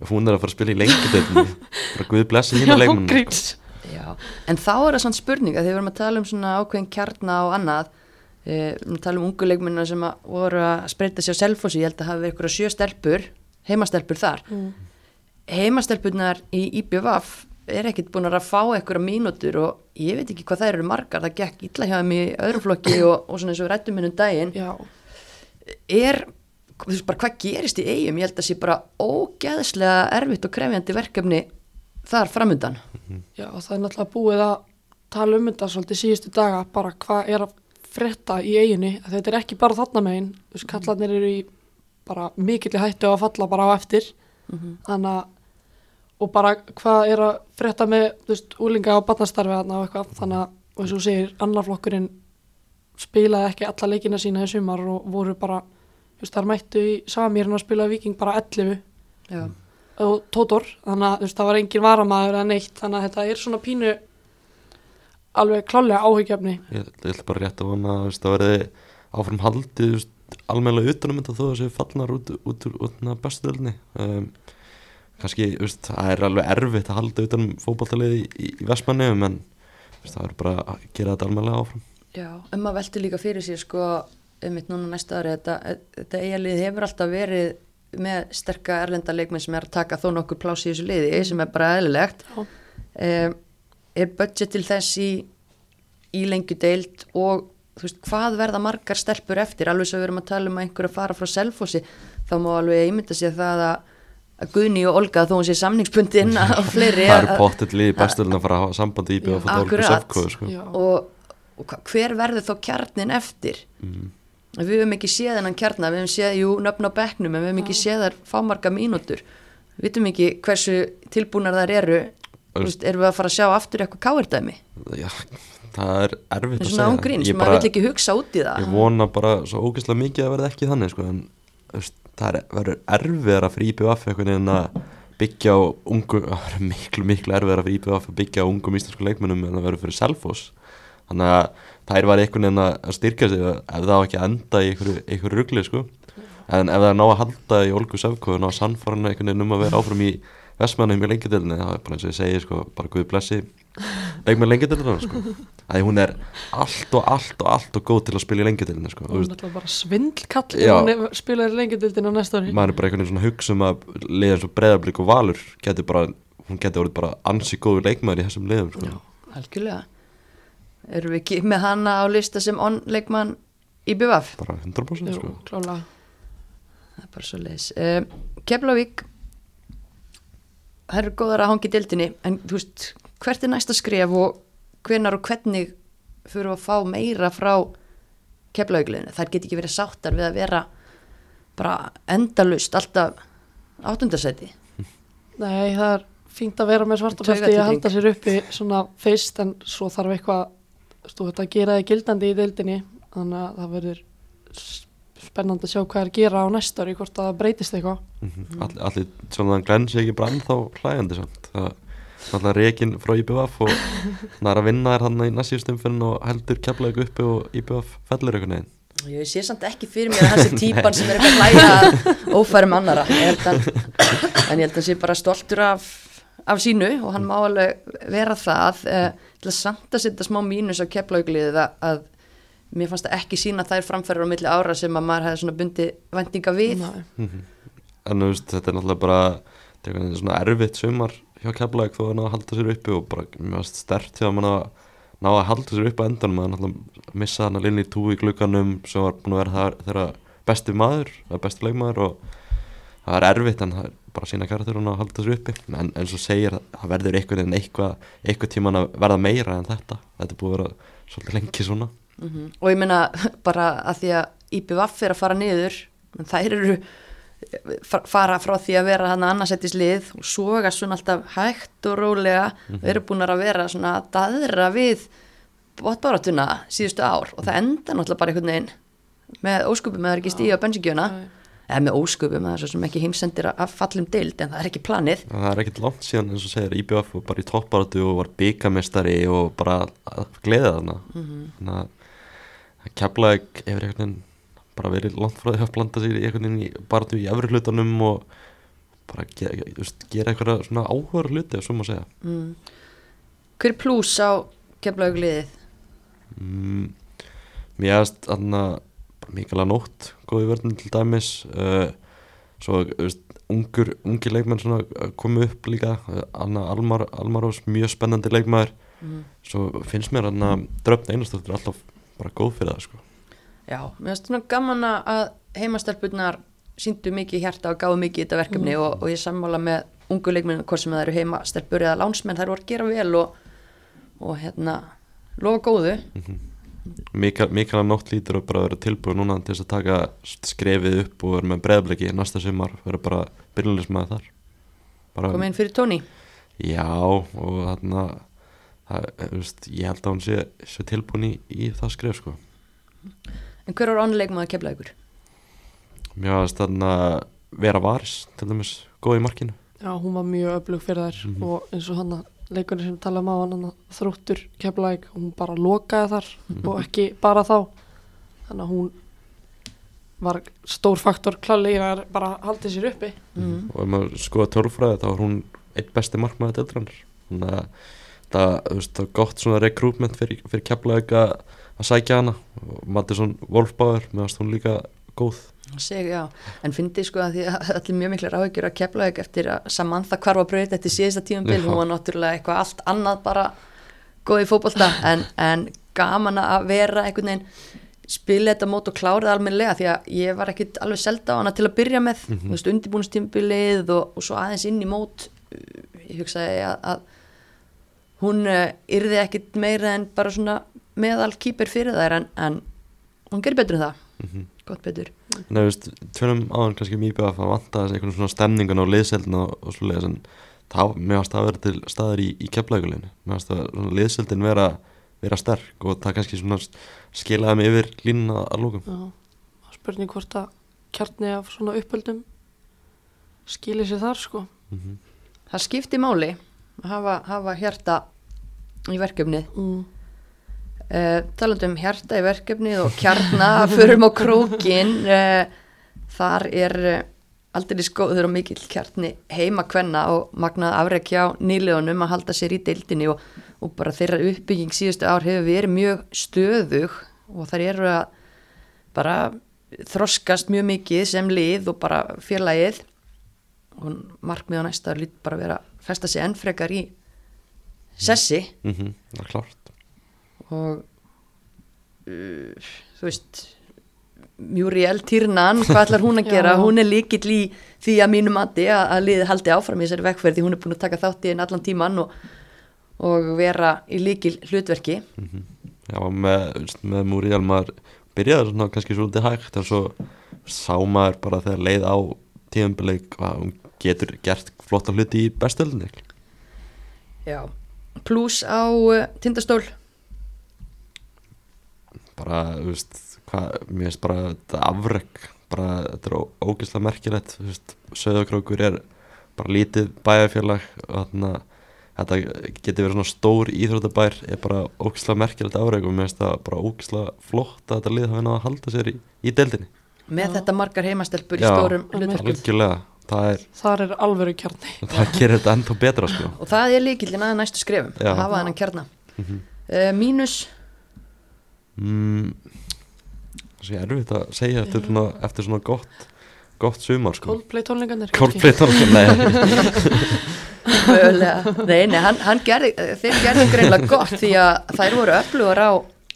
ef hún er að fara að spila í lengjadöfni *laughs* bara guð blessi leikmenn. Gríns. Já, en þá er það svona spurning að því við erum að tala um svona ákveðin kjarna og annað e, við erum að tala um ungu leikmunna sem að voru að spreita sér á selfossi, ég held að hafa verið ykkur sjö stelpur, heimastelpur þar. Mm. heimastelpurnar í IBVF er ekkit búin að fá ykkur mínútur og ég veit ekki hvað þær eru margar, það gekk illa hjá þeim í öðrum flokki og, og svona eins og rættum minnum daginn. Já, er, þú veist bara hvað gerist í eigum, ég held að sé bara ógeðslega erfitt og krefjandi verkefni þar framundan. Já, það er náttúrulega búið að tala um þetta svolítið síðustu daga, bara hvað er að frétta í eiginni, þetta er ekki bara þarna megin, þú veist, kallarnir eru í bara mikill hættu á að falla bara á eftir, þannig að og bara hvað er að frétta með, þú veist, úlinga á barnastarfi þarna og eitthvað, þannig að, og eins og þú segir, annarflokkurinn spilaði ekki alla leikina sína í sumar og voru bara, þú veist, þar mættu í Samirinn að spila Viking bara 11 Já, og Tótor, þannig að þú veist, það var engin varamæður eða neitt, þannig að þetta er svona pínu alveg klálega áhugjefni ég, ég ætla bara rétt að vona að verði áfram haldið almennilega utanum þetta þó að séu fallnar út, út, út, út úr bestu dölni um, kannski, veist, það er alveg erfitt að halda utanum fótballtalið í, í, Vestmanni en veist, það er bara að gera þetta almennilega áfram. Já, um að velta líka fyrir sér sko, um eitt núna næsta ári þetta, þetta eigalið hefur alltaf verið með sterka erlenda leikmenn sem er að taka þó nokkur plási í þessu liði sem er bara eðlilegt. Já. um, er budget til þess í, í lengju deild og þú veist, hvað verða margar stelpur eftir, alveg svo við erum að tala um að einhver að fara frá selfossi, þá má alveg ímynda sér það að, að Guðni og Olga þó hún sé samningsbundin á *laughs* fleiri það eru í bestölin að fara að sambandi í. Sefko sko. Og, og hver verður þá kjarnin eftir? Mm. við höfum ekki séð hennan kjarnar við höfum séð, jú, nöfn á bekknum en við höfum ekki séð þar fámarga mínútur. Við vitum ekki hversu tilbúnar þar eru. Þú veist, erum við að fara að sjá aftur eitthvað káirdæmi Já, það er erfitt að svona segja ángríns, Ég maður bara- vill ekki hugsa út í það. ég vona bara svo ógeðslega mikið að verða ekki þannig sko, en það er, verður erfiðara fyrir IBF einhvern veginn að byggja á ungu, *laughs* það verður miklu miklu erfiðara fyrir IBF að byggja á ungum íslensku leikmennum en það verður fyrir Selfoss þannig að þær var einhvern veginn að styrka sig ef það á ekki að enda í einhverju, rugli sko. en ef það er ná að halda í Olgu Sefko ná að sannfara einhvern veginn um að vera áfram í Vestmannum í lengjadelinni það er bara eins og ég segi sko, bara Guð blessi leikmenn lengjadelinna sko. að hún er allt og allt og allt og góð til að spila í lengjadelinni sko. Þú veist, náttúrulega bara svindlkall Já. hún spilaði lengjadildin á næsta ári maður er bara einhvern veginn svona hugsa um að liða eins og breyðablík og valur getur bara, hún getur orðið bara ansi góður leikmaður í þessum liðum sko. algjörlega erum við ekki með hana á lista sem on-leikmann í BVF bara 100% Jú, sko. klálega það er bara svo leiðis um, Keflavík það eru góðar að hangi dildinni en þú veist, hvert er næsta skref og hvenar og hvernig fyrir að fá meira frá Keflavíkliðinu, þær get ekki verið sáttar við að vera bara endalust alltaf áttundarsæti Nei, það er fínt að vera með svartafesti að halda sér uppi svona fyrst en svo þarf eitthvað veit að gera það gildandi í deildinni þannig að það verður spennandi að sjá hvað er að gera á næsta ári hvort að það breytist eitthvað. Mm allir, allir svona glenn sé ekki bara ennþá hlægandi samt. Það alltaf reikin frá IBF og *laughs* það er að vinna þér hann í næstíðstumfinn og heldur keflaug uppi og IBF fellur einhvern veginn Ég sé samt ekki fyrir mér að hans *laughs* er típan sem er eitthvað að hlæja *laughs* ófærum annara ég held að, en ég held að hann sé bara stoltur af, af sínu og hann má alveg vera það eh, til að samt að setja smá mínus á keflaugliðið að, að mér fannst það ekki sína þær framfærar á milli ára sem að maður hefði svona bundi vendinga við. Mhm. en þú veist, þetta er náttúrulega bara þetta er svona erfitt sumar hjá keflaug þó að ná að halda sér uppi og bara mjög stert þegar mann að ná að halda sér uppi á endanum. Að náttúrulega missa hann að linni í tú í glugganum sem var búin að vera þeirra besti maður, besti leikmaður og það er erfitt en það er bara sína karakter að halda sér uppi. En eins og segir það verður einhvern veginn eitthvað, eitthvað tíman að verða meira en þetta. Þetta er búið að vera svolítið lengi svona. Mhm. og ég meina *laughs* bara að því að að fara frá því að vera hann annarsættis lið og soga svona alltaf hægt og rólega. Og eru búin að vera svona að daðra við botbaratuna síðustu ár og það enda náttúrulega bara einhvern veginn með ósköpum eða ekki stíga á bensinkjöna eða með ósköpum, er svo sem ekki heimsendir að fallum dild en það er ekki planið. Það er ekkert langt síðan eins og segir IBF og bara í topparatu og var byggamestari og bara að gleða þarna. Þannig að að Keflavík hefur einhvern veginn bara verið langt frá því að blanda sér í einhvern veginn í baratu í efri hlutunum og bara gera, gera eitthvað svona áhuga hluti ef svo má segja mm. hver er plús á keflaug liðið? mm, Mér þarna bara mikilvæg nótt góði vörðin til dæmis uh, svo veist, ungur, ungi leikmenn svona að komu upp líka uh, Anna Almar, Almarós, mjög spennandi leikmaður Mm. svo finnst mér hann að dröfn einastóttir alltaf bara góð fyrir það sko. Já, mér finnst svona gaman að heimastelpunar síndu mikið hjarta og gáðu mikið í þetta verkefni og, og ég sammála með ungu leikmennu hvort sem það eru heimastelpur eða lánsmenn þær voru að gera vel og, og hérna lofa góðu. Mikilvæg nótt lítur og bara vera tilbúið núna til þess að taka skrefið upp og vera með breðbliki næsta sumar, vera bara byrjulismæði þar. Bara, koma inn fyrir tóni Já og þarna það, veist, ég held að hún sé, sé tilbúin í, í það skref sko. En hver var onnleik maður kefla ykkur? Mér varst þarna vera varis til dæmis góð í markinu Já, hún var mjög öflug fyrir þær Mhm. og eins og hann að leikurinn sem tala um á hann þróttur keflaðik, hún bara lokaði þar Mhm. og ekki bara þá þannig að hún var stór faktor klálega að bara haldið sér uppi Mm. og ef maður skoða tölfræði þá var hún eitt besti markmaði deildrannar þannig að það, þú veist, það er gott svona rekrútment fyrir, fyrir keflaug að að sækja hana Mattisson Wolfbauer meðan hún líka góð Seg, já, en fyndi sko að því að allir mjög miklar áhyggjur að kefla ykkur eftir að Samantha hvarfa breyt eftir síðasta tímabil, Já. hún var náttúrulega eitthvað allt annað bara góð í fótbolta en, en gaman að vera einhvern veginn spila þetta mót og klára það almennilega því að ég var ekkit alveg selda á hana til að byrja með, mm. -hmm. undirbúinstímbilið og, og svo aðeins inn í mót ég hugsaði að, að hún uh, yrði ekkit meira en bara svona meðal kýper fyrir þær en, en hún gerir betur en það, mm gott betur. Nei, þú veist, tölum áðan kannski mjög að það vanta þessi einhvern svona stemningun og liðseldin og, og leiðis en það, mér varst það að vera til staðar í, í keflaugulinu mér varst það svona liðseldin vera, vera sterk og það kannski svona skilaði mig yfir línuna að lókum Já, spurning hvort að kjarni af svona uppöldum skilir sér þar sko. Mm það skipti máli að hafa, hafa hjarta í verkefnið. Mm. Uh, talandi um hjarta í verkefnið og kjarna *laughs* förum á krókin uh, þar er uh, aldrei skóður og mikill kjarni heima kvenna og magnað afrek hjá nýlegunum að halda sér í deildinni og, og bara þeirra uppbygging síðustu ár hefur verið mjög stöðug og þar eru að bara þroskast mjög mikið sem lið og bara félagið. Og markmið á næsta lít bara vera að festa sig enn frekar í sessi. -hmm, það er klárt og uh, þú veist Muriel Tyrnan, hvað ætlar hún að *laughs* Já. gera hún er líkill í því að mínu mati að, að liðið haldi áfram í þessari vekkferð því hún er búin að taka þátt í henn allan tíman og, og vera í líkil hlutverki Já, með, þú veist, með Múriel maður byrjaði svona kannski svolítið hægt en svo sá maður bara þegar leið á tíðanbileik hvað hún getur gert flotta hluti í bestöldinni Já. pluss á uh, tindastól bara, þú veist, hvað, mér finnst bara þetta afrek, bara þetta er ógeðslega merkilegt, þú veist, Söðakrókur er bara lítið bæjarfélag og þarna, þetta getur verið svona stór íþróttabær er bara ógeðslega merkilegt afrek og mér finnst það bara ógeðslega flott að þetta lið hafi náða að halda sér í, í deildinni. með Já. þetta margar heimastelpur í Já. stórum hlutverkum Algjörlega, það er, þar er alvöru kjarni *laughs* það gerir þetta ennþá betra, sko. og það er líkillin að næstu skrefum Já. að hafa þennan kjarna Mhm. uh, mínus Mm, það sé erfitt að segja eftir svona, eftir svona gott, gott sumar, sko. Coldplay tónleikarnir Coldplay tónleikar, nei. *laughs* Mögulega. Nei, nei, hann, hann gerði, þeir gerði greinlega gott því að þær voru öflugur á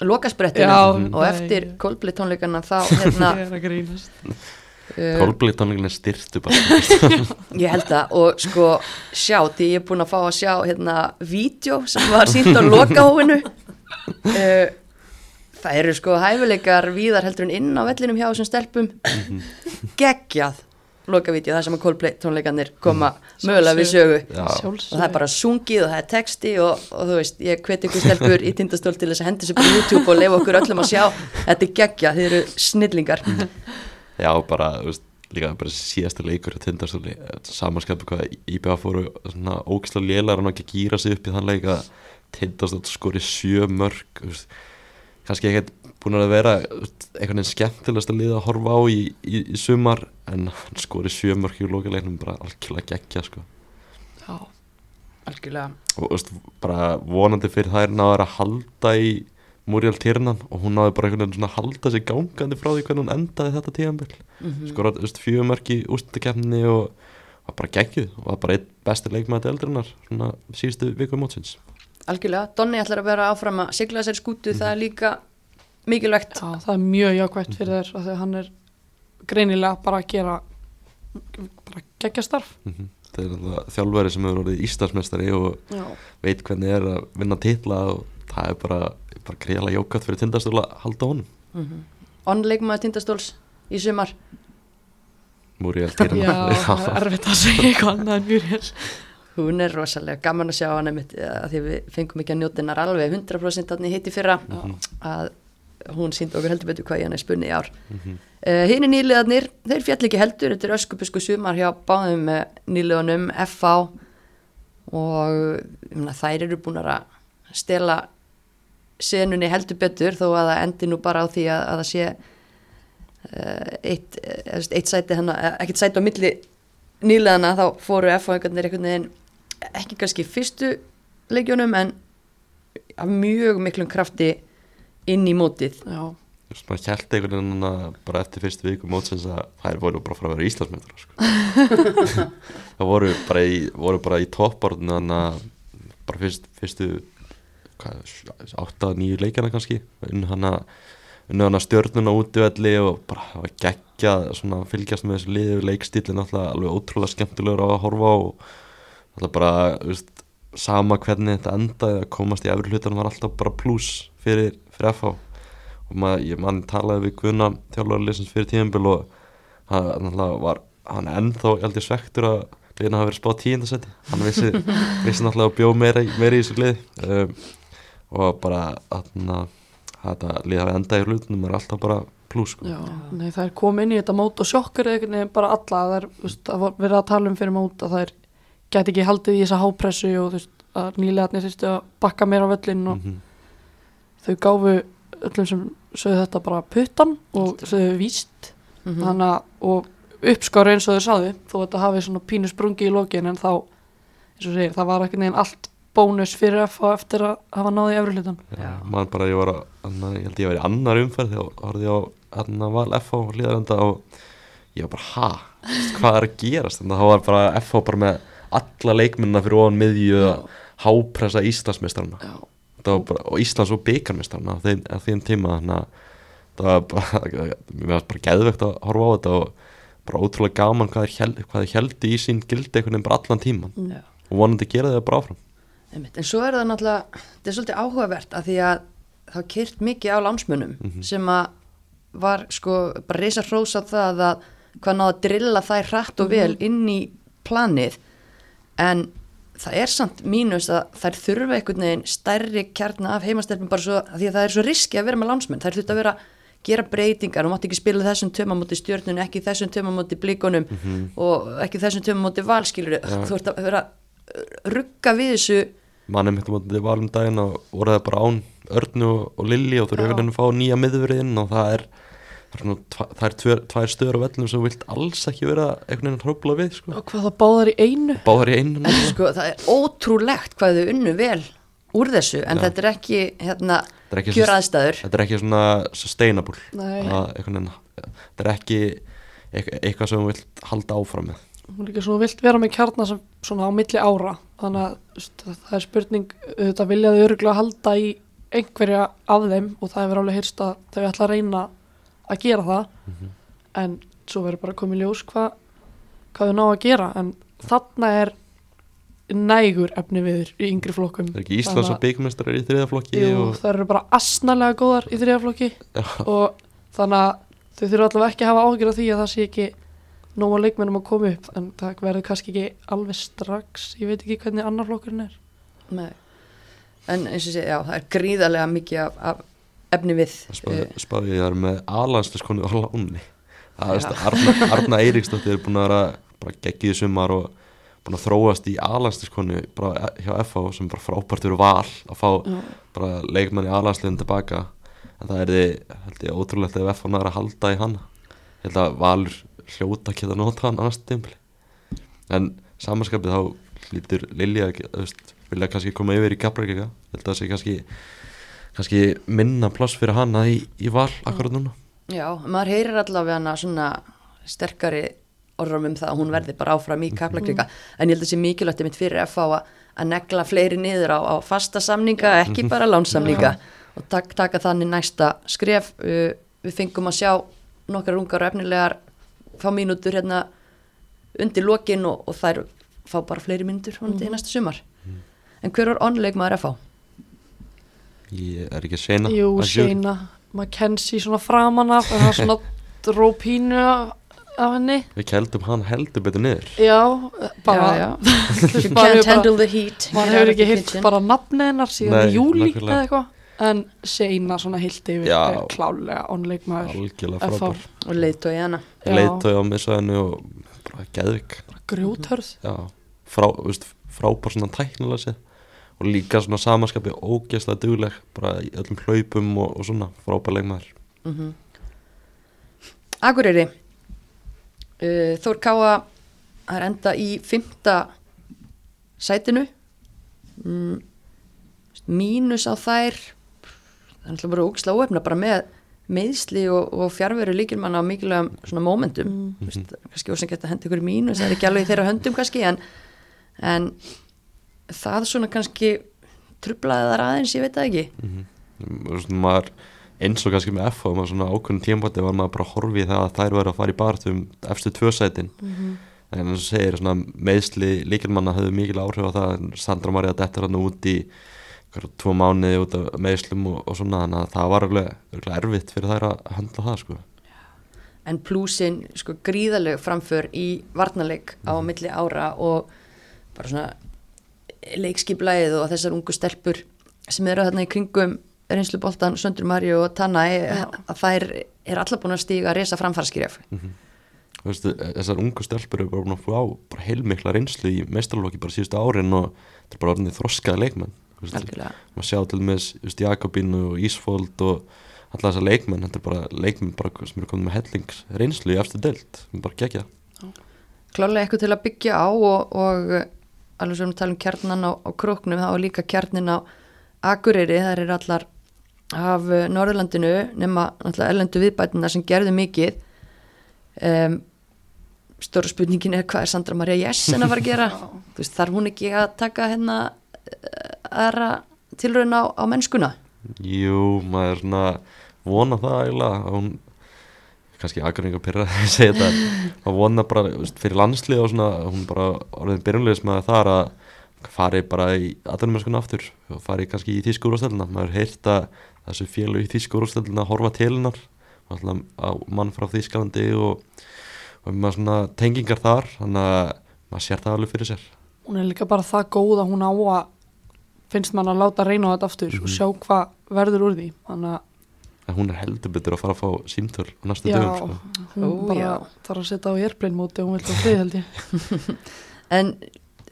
lokasprettinu Já, og nei. eftir Coldplay tónleikana þá *laughs* hérna, er að uh, Coldplay tónleikin er styrtu bara *laughs* ég held það og sko sjá, því ég er búin að fá að sjá hérna vídeo sem var sínt á lokahófinu uh, það eru sko hæfileikar víðar heldur en inn á vellinum hjá þessum stelpum. Geggjað lokavídeó það sem að Coldplay tónleikarnir koma mögulega við sögu. Já. og það er bara sungið og það er texti og, og þú veist, ég hveti ykkur stelpur í tindastól til þess að hendi sér bara á YouTube og lefa okkur öllum að sjá. Þetta er geggja, þið eru snillingar. Já, bara, þú veist, líka bara síðasta leikur á tindastóli, samanskapu hvað IBA fóru svona ógislega lélar og ekki gýra sig upp í þann leik að tindastól skori sjö mörg þú veist, kannski ekkert búin að vera einhvern veginn skemmtilegast að liða að horfa á í, í, í sumar en hann skori sjö mörg í lokaleiknum bara algjörlega geggja sko Já, algjörlega og veist, bara vonandi fyrir þær náður að halda í Muriel Tyrnan og hún náði bara einhvern veginn svona að halda sig gangandi frá því hvernig hún endaði þetta tíðanbill mm -hmm. skorat mm. fjögumörk í ústakefni og var bara geggjuð og bara einn besti leikmaði eldrinnar svona síðustu viku mótsins algjörlega, Donni ætlar að vera áfram að sigla þessari skútu, það er líka mikilvægt. Já, það er mjög jákvæmt fyrir þér af því að hann er greinilega bara að gera bara geggja starf. Mm -hmm. það er alltaf þjálfari sem hefur orðið Íslandsmestari og Já, veit hvernig er að vinna titla og það er bara, bara greiðlega jókat fyrir tindastóla að halda honum. Mm -hmm. Onnleikmaður tindastóls í sumar. Muriel já Tyrnan *laughs* það er erfitt að segja eitthvað annað en mjög hér hún er rosalega gaman að sjá hann einmitt, að því við fengum ekki að njóta hennar alveg 100% hann í hitti fyrra Mhm. að hún síndi okkur heldur betur hvað ég hann er spunni í ár Mhm. uh, hinn er nýliðarnir, þeir fjall ekki heldur þetta er öskubusku sumar hjá báðum uh, nýliðunum, FA og meina, þær eru búin að stela senunni heldur betur þó að það endi nú bara á því að, að það sé eitt, eitt sæti hana, ekkert sæti á milli nýleðana þá fóru F-fáingarnir einhvern veginn ekki kannski fyrstu leikjunum en af mjög miklum krafti inn í mótið. Já, maður held einhvern veginn að bara eftir fyrstu viku mótsins að þær voru bara fara að vera Íslandsmyndar sko. *laughs* það voru bara í, voru bara í að bara fyrst, fyrstu hvað, átta, nýju leikjana kannski. Unnu hana, unnu hana stjörnuna útivelli og bara það var geggjað svona að fylgjast með þessu liðu leikstílin alltaf alveg ótrúlega skemmtilegur að horfa á. og alltaf bara veist, sama hvernig þetta endaði að komast í efri hlutan var alltaf bara pluss fyrir, fyrir FH og maður, ég mann talaði við Guðna þjálfarleysins fyrir tíðanbíl og hann náttúrulega var hann ennþá held ég svektur að liðina hafi verið spáð tíundasetti hann vissi, *laughs* vissi náttúrulega að bjóð meira, meira í þessu lið um, og bara þarna, þetta lið hafi endað í hlutunum er alltaf bara pluss sko. það er komið inn í þetta mót og einhvern veginn bara alla. Það er, verið að tala um fyrir mót að það er gæti ekki haldið í þessa hápressu og þú veist, að nýlegaðni þurftu að bakka meira á völlin og Mhm. þau gáfu öllum sem sögðu þetta bara puttan og sögðu víst. Mm þannig að og uppskáru eins og þau sáðu þó að þetta hafi svona pínu sprungi í lokin en þá, eins og segir, það var ekki neginn allt bónus fyrir F og eftir að hafa náði efri hlutan Já, mann bara ég var að, anna, ég held ég var í annar umferð þegar horfði ég á annar val FH og hlýðarenda og ég var bara ha, Veist, hvað er að gerast? Þannig að það var bara FH bara með alla leikmynda fyrir ofan miðju að hápressa Íslandsmeistarana. Já, Það var bara, og Íslands og byggarmeistarana á þeim, á þeim tíma þannig að það var bara, *laughs* bara geðvegt að horfa á þetta og bara ótrúlega gaman hvað þeir held, hvað þeir heldi í sín gildi einhvern veginn bara allan tíman Já. og vonandi gera þeir bara áfram. Einmitt. En svo er það náttúrulega, þetta er svolítið áhugavert að því að það kyrt mikið á lánsmunum Mhm. sem að var sko bara reysa hrósa það að hvað náða að drilla þær hratt og vel inn í planið en það er samt mínus að þær þurfa einhvern veginn stærri kjarna af heimastelpum bara svo að því að það er svo riski að vera með lánsmenn. Þær þurft að vera gera breytingar. Og mátt ekki spila þessum töma móti stjörnun, ekki þessum töma móti blíkonum og ekki þessum töma móti valskilur Já. þú ert að vera rugga við þessu. Mannum hittum á valum daginn og voru það bara án Örnu og, Lilli og þú eru einhvern veginn að fá nýja miðverðinn og það er, svona, tva- það er tvær, tvær stöður á vellum sem þú vilt alls ekki vera einhvern veginn hrópla við sko. og hvað það báðar í einu báðar í einu En sko, það er ótrúlegt hvað þau unnu vel úr þessu, en Já. þetta er ekki hérna, er kjör svo- aðstæður. þetta er ekki svona sustainable að, þetta er ekki eitthvað, sem þú vilt halda áfram með og líka svona vilt vera með kjarnar sem svona á milli ára þannig að það er spurning þetta viljaðu öruglega halda í einhverja af þeim og það hefur alveg heyrst að þau ætla að reyna að gera það en svo verður bara komið ljós hvað hvað þau ná að gera en þarna er nægur efni viður í yngri flokkum. Það er ekki Íslands og byggmestrar í þriðaflokki Jú, og, það eru bara asnalega góðar í þriðaflokki og þannig að þau þurfa allavega ekki að hafa ágjör af því að það sé ekki nóma leikmennum að koma upp en það verður kannski ekki alveg strax. Ég veit ekki hvernig annar flokkurinn er. Nei. En eins og sé, já, það er gríðarlega mikið af, af efni við spáði, uh, spáði það er með aðlandsleskonu á láni Arna, Arna Eiríksdóttir er búin að vera geggið sumar og búin að þróast í aðlandsleskonu bara hjá FH sem bara frábært fyrir val að fá leikmann í aðlandsliðin tilbaka. En það er því, ótrúlegt ef FH næra að halda í hann ég held að Valur hljóta að geta nota hann annars tímpli en samanskapið þá hlýtur Lilja vilja kannski koma yfir í Gabrækika ég held að það sé kannski kannski minna pláss fyrir hana í, í val akkurat núna. Já, maður heyrir allavega hana svona sterkari orðrum um það að hún verði bara áfram í kaplakrika. En ég held að sé mikilvægt mitt fyrir FH að, að negla fleiri niður á, á fasta samninga, ekki bara lánsamninga og tak, taka þannig næsta skref. Uh, við fengum að sjá nokkrar ungar og efnilegar fá mínútur hérna undir lokin og, og þær fá bara fleiri mínútur hún til næsta sumar. En hver var onleik maður FH? Ég er ekki að seina Jú, Sheina, Mackenzie svona framan af en það er svona dró pínu af henni. Við keldum hann heldur betur niður. Já, bara já, já. *laughs* You maður can't handle the heat maður Get hefur ekki kitchen. bara nafnið hennar síðan Nei, í júli eða eitthvað. En Sheina svona heilt yfir Já. klálega onleikmaður algjörlega FH. frábær. Og leiðtói hana Já. leiðtói á missaðinu og bara geðvik grjóthörð. Já, frá, þú veist, frábær svona tæknilega séð og líka svona samaskapi ógeðslega dugleg bara í öllum hlaupum og, og svona frábær leikmaður mm Akureyri uh, Þór Káa það er enda í fymta sætinu mm, mínus á þær það er alltaf bara ógislega óefna bara með meðsli og, og fjárveru líkilmann á mikilvægum svona momentum Mm. mm. Vist, kannski ósum geta hendi ykkur mínus það er ekki alveg í þeirra höndum kannski en, en það svona kannski trublaði þar aðeins, ég veit það ekki. Þú veist, maður eins og kannski með F og maður svona ákveðin tímpoti var maður bara að horfi í það að þær verið að fara í barðum efstu tvö sætin. En eins og segir svona meðsli líkilmanna höfðu mikil áhrif á það. Sandra Maria dettur hann út í tvo mánuði út af meðslum og, og svona þannig að það var örugglega erfitt fyrir þær að handla það sko. En plúsin sko gríðaleg framför í varnarleik á milli ára og bara svona leikskiplæðið og þessar ungu stelpur sem eru þarna í kringum reynsluboltan, Söndur Marju og Tanna að þær er allar búin að stíga að reysa framfarskirjaf Þú veist, þessar ungu stelpur eru bara búin að fá bara heilmikla reynslu í meistarlóki bara síðustu árin og þetta er bara orðinni þroskaða leikmenn. Maður sjá til með just, Jakobínu og Ísfold og alla þessar leikmenn, þetta er bara leikmenn bara sem eru komin með hellings reynslu í sem er bara gegja klálega eitthvað til að byggja á og, og alveg sem við talum kjarnan á, á króknum, þá er líka kjarnin á Akureyri, þær eru allar af eh, Norðurlandinu nema náttúrulega ellendu viðbætina sem gerðu mikið. Um, stóra spurningin er hvað er Sandra Maria Jessen að fara að gera? *laughs* Veist, þarf hún ekki að taka hérna eh, aðra tilraun á, á mennskuna? Jú, maður er svona vona það eiginlega að hún kannski aðgræninga pyrra að *laughs* segja þetta að vona bara veist, fyrir landslið og svona hún bara orðin byrjunleis með þar að fari bara í aðdunumennskuna aftur og fari kannski í þýskúrústöldina maður heirt að þessu fjölu í þýskúrústöldina horfa til hennar alltaf á mann frá Þýskalandi og, og maður svona tengingar þar þannig að maður sér það alveg fyrir sér. Hún er líka bara það góð að hún á að finnst mann að láta reyna á þetta aftur og sjá hvað verður úr því. Þannig að en hún er heldur betur að fara að fá símtöl á næstu dögum sko. hún Ó, bara þarf að setja á airplane móti og hún vil það frið held ég. *laughs* En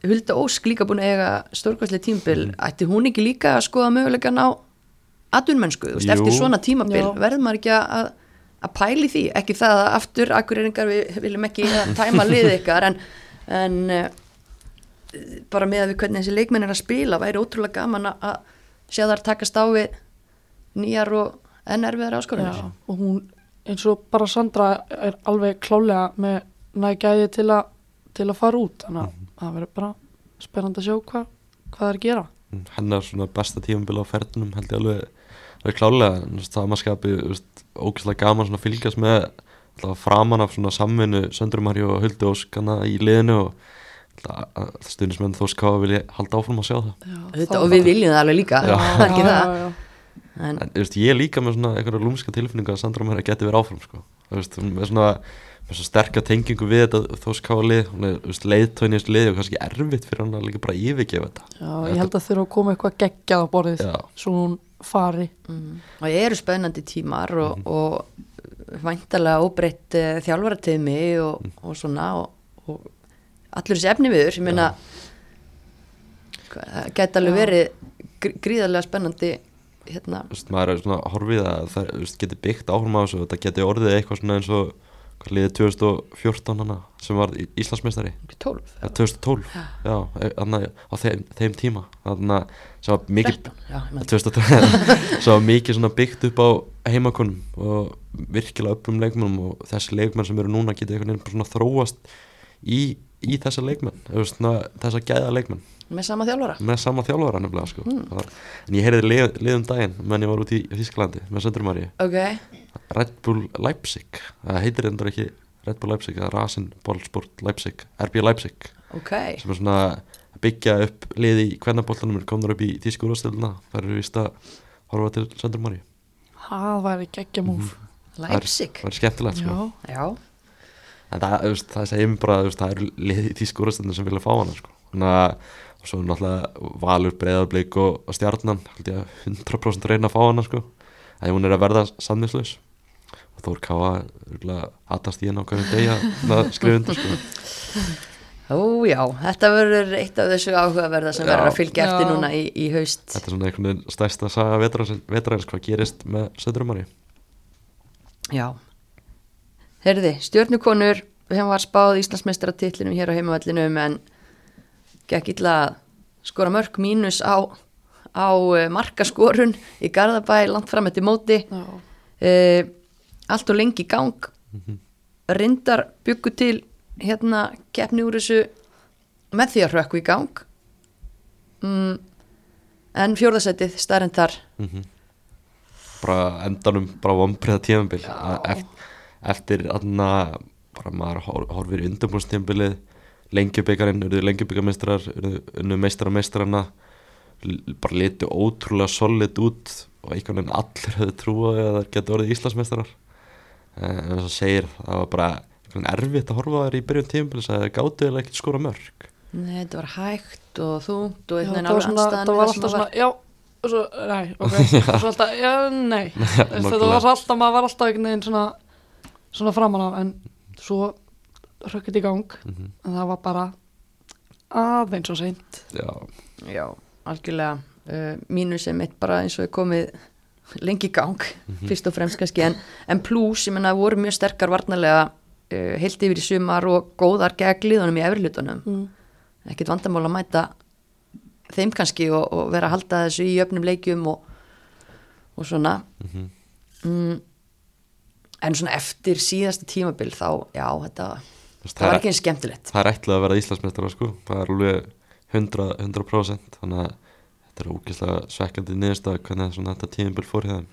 Hulda Ósk líka búin að eiga stórkvæslega tímabil. Ætti hún ekki líka að skoða mögulegan á Jú. eftir svona tímabil Já. verður maður ekki að, að pæli því? Ekki það að aftur akkureringar við viljum ekki að tæma liðið ykkar en, en uh, bara með að við hvernig þessi leikmenn er að spila væri ótrúlega gaman að- að sjá þar takast á við nýjar og enn erfiðar áskoranir Já, og hún eins og bara Sandra er alveg klálega með nægæði til, a, til að fara út. Þannig að það verður bara spennandi að sjá hvað hva það er að gera. Hennar svona besta tímabili á ferðunum held ég alveg, alveg klálega en það maður skapi ógæslega gaman svona að fylgjast með alltaf framan af svona samvinnu Söndrumarju og Huldu Óskana í liðinu og stundismenn þó ská vilja halda áfram að sjá það. Já, Þetta, þá- og við viljum það alveg líka Já. *laughs* ekki já, það já, já. En, en þú veist, ég er líka með svona einhverja lúmska tilfinningu að Sandra Mæra geti verið áfram sko. Þú veist, með svona með svona sterka tengingu við þetta þó ská lið. Er og kannski erfitt fyrir hann að líka bara yfirgefa þetta. Já, ég held að þurfa að koma eitthvað geggjað á borðið Já. svo hún fari. Mm, og ég eru spennandi tímar og, og væntalega óbreytt uh, þjálfarateimi og, og svona og, og allur þessi efni viður ég meina hvað- það gæti alveg verið gr gríðarlega spennandi hérna, Þú veist, maður er svona horfið að það þú veist, geti byggt áfram á þessu og þetta geti orðið eitthvað svona eins og hvað liðið 2014 hana sem var Íslandsmeistari. 12 Ja, 2012, já, þannig á þeim, þeim tíma. Þannig að sem var mikið 13, já, ég meina. 2012 *laughs* sem var mikið svona byggt upp á heimakonum og virkilega upp um leikmennum og þessi leikmenn sem eru núna geta einhvern veginn þróast í, í þessa leikmenn svona, þessa gæða leikmenn með sama þjálfara? Með sama þjálfara nefnilega sko. mm. en ég heyrði lið, liðum daginn menn ég var út í Þísklandi með Söndrumarí ok, Red Bull Leipzig. Það heitir endur ekki Red Bull Leipzig eða Rasen Ballsport Leipzig RB Leipzig. Ok. Sem er svona byggja upp liði í kvennabóltanum er komður upp í Þísku úrstölduna það eru vist að horfa til Söndrumarí það væri geggja múf Leipzig. það er skemmtilegt sko. já, já, en það, veist, það segir mér bara það eru liði í Þísku úrstölduna sem vilja fá hana sko. þannig að og svo náttúrulega valur breyðarblik og, og stjarnan held ég að 100% reyna að fá hana sko. að hún er að verða samnislaus og Þór Káa aðtast í henn á hverjum *laughs* skrifa undir sko. ó já þetta verður eitt af þessu áhugaverða sem Já. verður að fylgja eftir núna í, í haust þetta er svona einhvern veginn stærsta saga vetrarins hvað gerist með Söndrumari Já Herði, stjórnukonur við hefum var spáð Íslandsmeistaratitlinum hér á heimavællinum en gekk illa að skora mörg mínus á, á eh, markaskorun í Garðabæ langt fram eftir móti. Já, uh, allt og lengi í gang. Reyndar byggu til hérna keppni úr þessu með því að hrökku í gang. Mm, en fjórðasætið starrend þar bara endanum bara vombriða tíðanbíl eftir, eftir aðna bara maður hor- horfir í undanbúrstíðanbílið lengjubikarin, urðu lengjubikameistrar urðu meistara meistrana bara litu ótrúlega solid út og einhvern veginn allir höfðu trúið að það getur orðið Íslandsmeistarar. Eh, en þess að segir það var bara einhvern veginn erfitt að horfa á þær í byrjun tíðanbílis að það gátu eða ekkert skora mörg Nei, þetta var hægt og þungt og einhvern það var veginn alveg það var alltaf svona já, og svo, nei, ok. *laughs* Og svo alltaf, já, nei. *laughs* Þetta var alltaf, maður var alltaf einhvern veginn svona svona framan af, en svo rökkit í gang. Mhm. en það var bara aðeins og seint. Já, Já, algjörlega. Uh, mínu sem eitt bara eins og er komið lengi í gang, fyrst og fremst kannski. En, en pluss, ég menna, voru mjög sterkar varnarlega uh, heilt yfir í sumar og góðar gegn liðunum í efrilutunum mm. ekkit vandamál að mæta þeim kannski og, og vera að halda þessu í öfnum leikjum og, og svona. Mhm. mm, en svona eftir síðasta tímabil þá, já, þetta það var ekki eins skemmtilegt það er ætlað að vera Íslandsmeistara sko. það er alveg 100%, 100% þannig að þetta er ógeðslega svekkjandi niðurstað hvernig svona þetta tíðinbíl fór þeim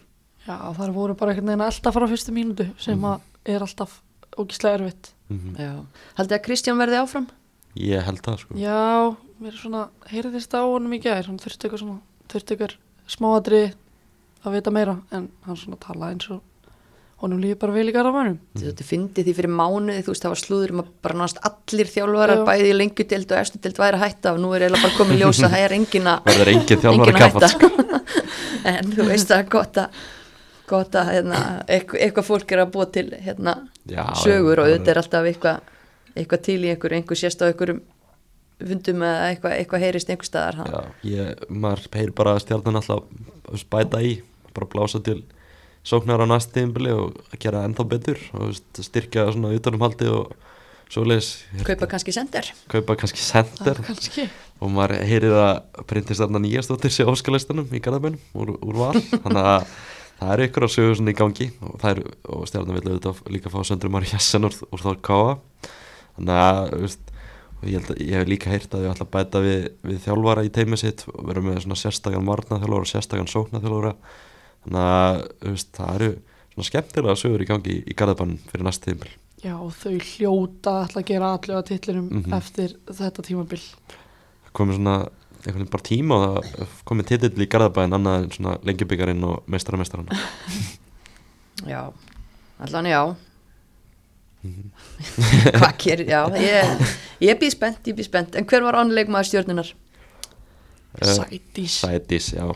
já, það voru bara einhvern veginn alltaf frá fyrstu mínútu sem að er alltaf ógíslega erfitt mm Já. haldið að Kristján verði áfram? ég held það sko. já, mér er svona, heyrðist á honum í gær hann þurfti eitthvað svona, þurfti eitthvað smáadri að vita meira en hann svona talaði eins og honum lífi bara vel í garðamænum mm. þetta fyndi því fyrir mánuði þú veist það var slúður um að bara náttúrulega allir þjálfarar Já. bæði í lengjudeld og efstudeld væri að hætta og nú er eiginlega bara komið ljósa *laughs* það er engin að engin þjálfari *laughs* engin að kaffat hætta *laughs* en þú veist það er gott að gott að hérna, eitthvað, fólk er að búa til hérna, Já, sögur og það auðvitað er alltaf eitthvað, eitthvað til í einhver, einhver sérst á einhverjum fundum eða eitthvað, eitthvað heyrist einhver staðar ha? Já, ég, maður heyr bara að stjarnan alltaf bæta í, bara blása til sóknar á næst tíðinbíli og að gera ennþá betur og styrkja svona utanumhaldi og svoleiðis kaupa kannski sender. Kaupa kannski sender. Kannski. Og maður heyrir að printist þarna nýjastóttir sé óskalistanum í Garðabænum úr, úr val. Þannig að það eru ykkur að sögu svona í gangi og, það er, og stjarnan vil auðvitað líka fá söndrum Mari Jessen úr, úr þá káa þannig að veist, ég, held að, ég hef líka heyrt að ég ætla að bæta við, við þjálfara í teimið sitt og vera með svona sérstakann varnaþjálfara og sérstakann sóknaþjálfara þannig að veist, það eru svona skemmtilega sögur í gangi í Garðabænum fyrir næst tímil Já, og þau hljóta ætla að gera allega titlinum Mhm. eftir þetta tímabil. komið svona einhvern veginn bara tíma og það komið titill í Garðabæðin annað en svona lengjubíkarinn og meistarameistarann *laughs* Já, allan já *laughs* Hvað gerir, já Ég, ég býð spennt, ég býð spennt En hver var ánleikmaður stjórnunar? Eh, Sædís. Sædís, já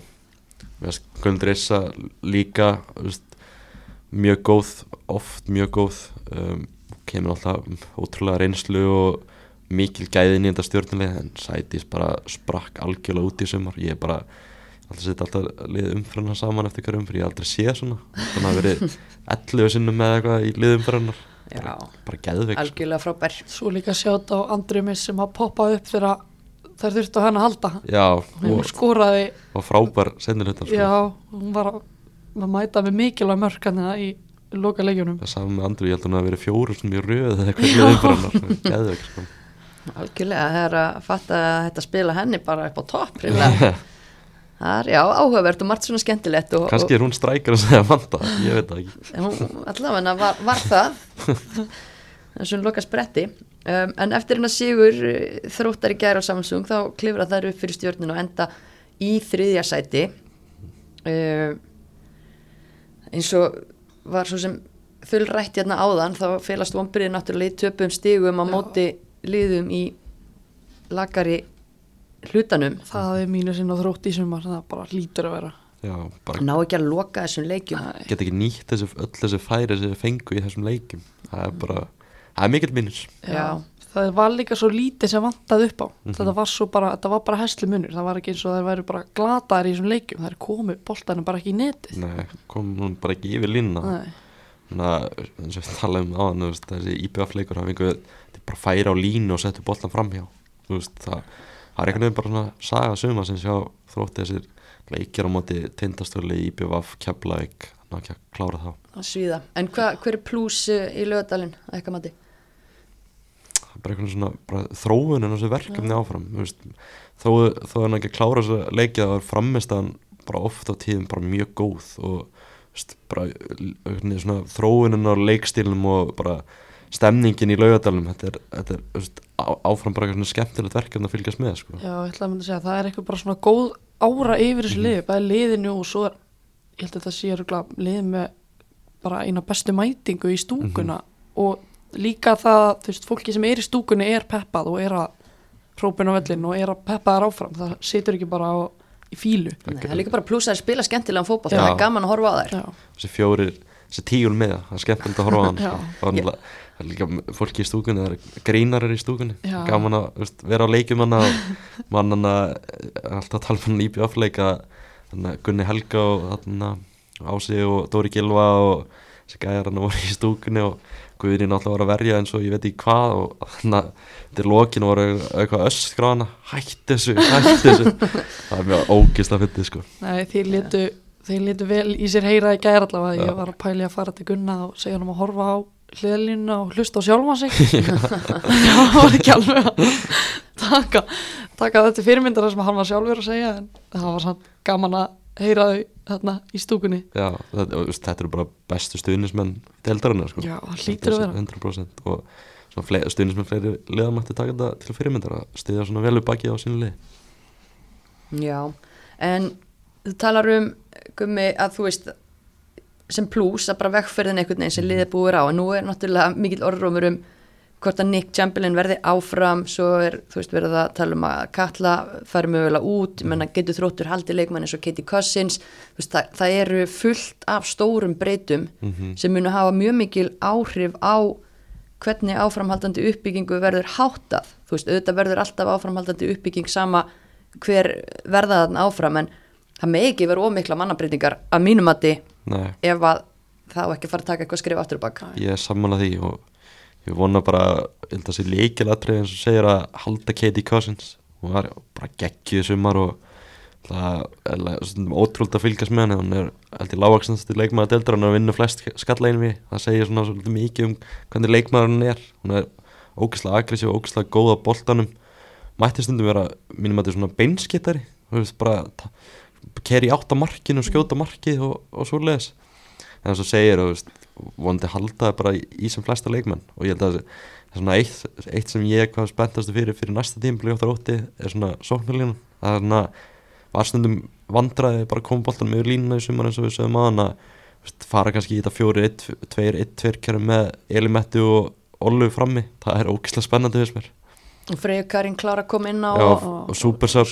Guldur Issa líka veist, mjög góð oft mjög góð. Um, kemur alltaf ótrúlega reynslu og mikil gæðin í þetta stjórnuleg en Sædís bara sprakk algjörlega út í sumar. Ég er bara alltaf setja alltaf lið umfyrirna saman eftir hverjum fyrir ég aldrei séð svona. Þannig að verið *laughs* 11 sinnum með eitthvað í lið umfyrirnar Já, bara geðveik sko. algjörlega frábær. Svo líka sjátt á Andrimis sem að poppa upp þegar þær þurftu á henni að halda. já, Hún og, skoraði, og frábær sendinlutan sko. já, hún var að, að mæta með mikilvæg mörk hann í loka leikjunum. það saman með Andru, ég held að hún hafi verið fjóru sem í röð eða eitthvað í lið umfyrirnar *laughs* geðveik sko. Algjörlega, það er að fatta að þetta spila henni bara upp á topp. *laughs* Það er, já, áhugavert og margt svona skemmtilegt og, kannski er hún strækar að segja vanda ég veit það ekki allavega var, var það *laughs* þessum loka spretti um, en eftir hennar sigur eh, þróttar í gæra á Samsung þá klifra þær upp fyrir stjórninu og enda í þriðja sæti. Um, eins og var svo sem fullrætt hérna áðan þá félast vonbyrðið náttúrulega í töpum stigum á Já. móti liðum í lagari hlutanum. Það er mínu sinna þrótt í sumar, það bara lítur að vera. já, bara ná ekki að loka þessum leikjum. Get ekki nýtt þessi, öll þessi færi sem þið fengu í þessum leikum það er bara, það er mikill mínus Já. Það var líka svo lítið sem vantaði upp á. Mhm. Þetta var svo bara, þetta var bara hestlu munur. Það var ekki eins og þær væri bara glataðar í þessum leikjum. Þær komu boltanum bara ekki í netið. Nei, kom hún bara ekki yfir línna Nei. þannig að eins og við talaðum á hann þessi IBF leikur þetta er bara færi á línu og setja boltan framhjá Þú veist, það, það er einhvern veginn bara svona saga suma sem sjá þrótti þessir leikir á móti tindastölu IBF Keflavík þannig að ekki að klára þá að svíða en hva, hver er plús eh, í lögadalinn að eitthvað mati? Bara einhvern svona bara þróunin á þessu verkefni áfram þó, er hann ekki að klára þessu leikið að frammistaðan bara oft á tíðum bara mjög góð og veist, bara svona þróunin á leikstílnum og bara stemningin í laugadalum þetta er, þetta er veist, áfram bara eitthvað skemmtilegt verkefni að fylgjast með sko. Já, ég ætla að mynda að segja, það er eitthvað bara svona góð ára yfir þessu liði, bæði liðinu og svo er, ég held að það sé örugglega lið með bara eina bestu mætingu í stúkuna og líka það, þú veist, fólki sem er í stúkunni er peppað og er að hrópin á vellin og er að peppa þar áfram, það situr ekki bara á, í fílu. Nei, það er líka bara plús að spila skemmtilegan Já. það er gaman að horfa á þær þessi fjórir, þessi tíul með það er skemmtilegt að horfa á hann sko. það er líka fólki í stúkunni það er grínarar í stúkunni Já. gaman að veist, vera á leikjum hann og mann hann að alltaf að tala með hann í bjáfleika Gunni Helga og þarna, Ási og Dóri Gilva og þessi gæjar hann voru í stúkunni og Guðri náttúrulega var að verja eins og ég veit ekki hvað og þannig að til lokinu voru eitthvað hana hætti þessu, hætti þessu. *laughs* Það er mjög ógist að fyndi sko. Nei, þeir litu, þeir litu vel í sér heyra í gæra allavega, ég var að pæli að fara til Gunna og segja hann um að horfa á hliðalínuna og hlusta á sjálfa sig. *laughs* *laughs* Það var ekki alveg að taka, taka þetta fyrirmyndara sem hann var sjálfur að segja en það var samt gaman að heyra þau þarna í stúkunni Já, þetta, þetta eru bara bestu stuðnismenn deildarinnar sko. Já, það hlýtur að vera. 100% og stuðnismenn fleiri liðan mætti taka þetta til fyrirmyndar að stiðja svona vel upp bakið á sínu lið Já, en þú talar um gummi að þú veist sem plús að bara vegferðin einhvern veginn sem liðið búir á en nú er náttúrulega mikill orðrómur um hvort að Nick Chamberlain verði áfram svo er, þú veist, verið að tala um að Katla fari mögulega út, mm. menna getur þróttur haldið leikmann eins og Katie Cousins? Veist, það, það eru fullt af stórum breytum Mhm. sem munu hafa mjög mikil áhrif á hvernig áframhaldandi uppbyggingu verður háttað, þú veist, auðvitað verður alltaf áframhaldandi uppbygging sama hver verða þarna áfram en það með ekki vera ómikla mannabreitingar að mínum mati Nei, ef að það ekki að fara að taka eitthvað skrif aftur og bak. Ég er sammála því og ég vona bara, ég held að sé leikilatrið eins og segir að halda Katie Cousins. Hún var bara geggjuð sumar og það er ótrúld að fylgjast með henni. Hún er held ég lágvaksnasti leikmaður deildar hún er að vinna flest skallegin við það segir svona svolítið mikið um hvernig leikmaður hún er. Hún er ógeðslega aggressív og ógeðslega góð á boltanum. Mætti stundum vera mínum að þetta er svona beinskittari þú veist bara keri átt á markinu og skjóta markið og, og svo leðis en þess að veist, vonandi halda það bara í, sem flesta leikmenn og ég held að það er svona eitt, eitt sem ég hvað spenntastu fyrir fyrir næsta tímpli og þrótti er svona sóknarlínan það er svona varstundum vandraði bara koma boltanum yfir línuna í sumar eins og við sögum að veist, fara kannski í þetta fjóri, 1, 2, 1, 2 kjærum með Elimetti og Ollu frammi það er ógislega spennandi fyrst mér og Freyja Karin klára að koma inn á Já, og, og. Supersub.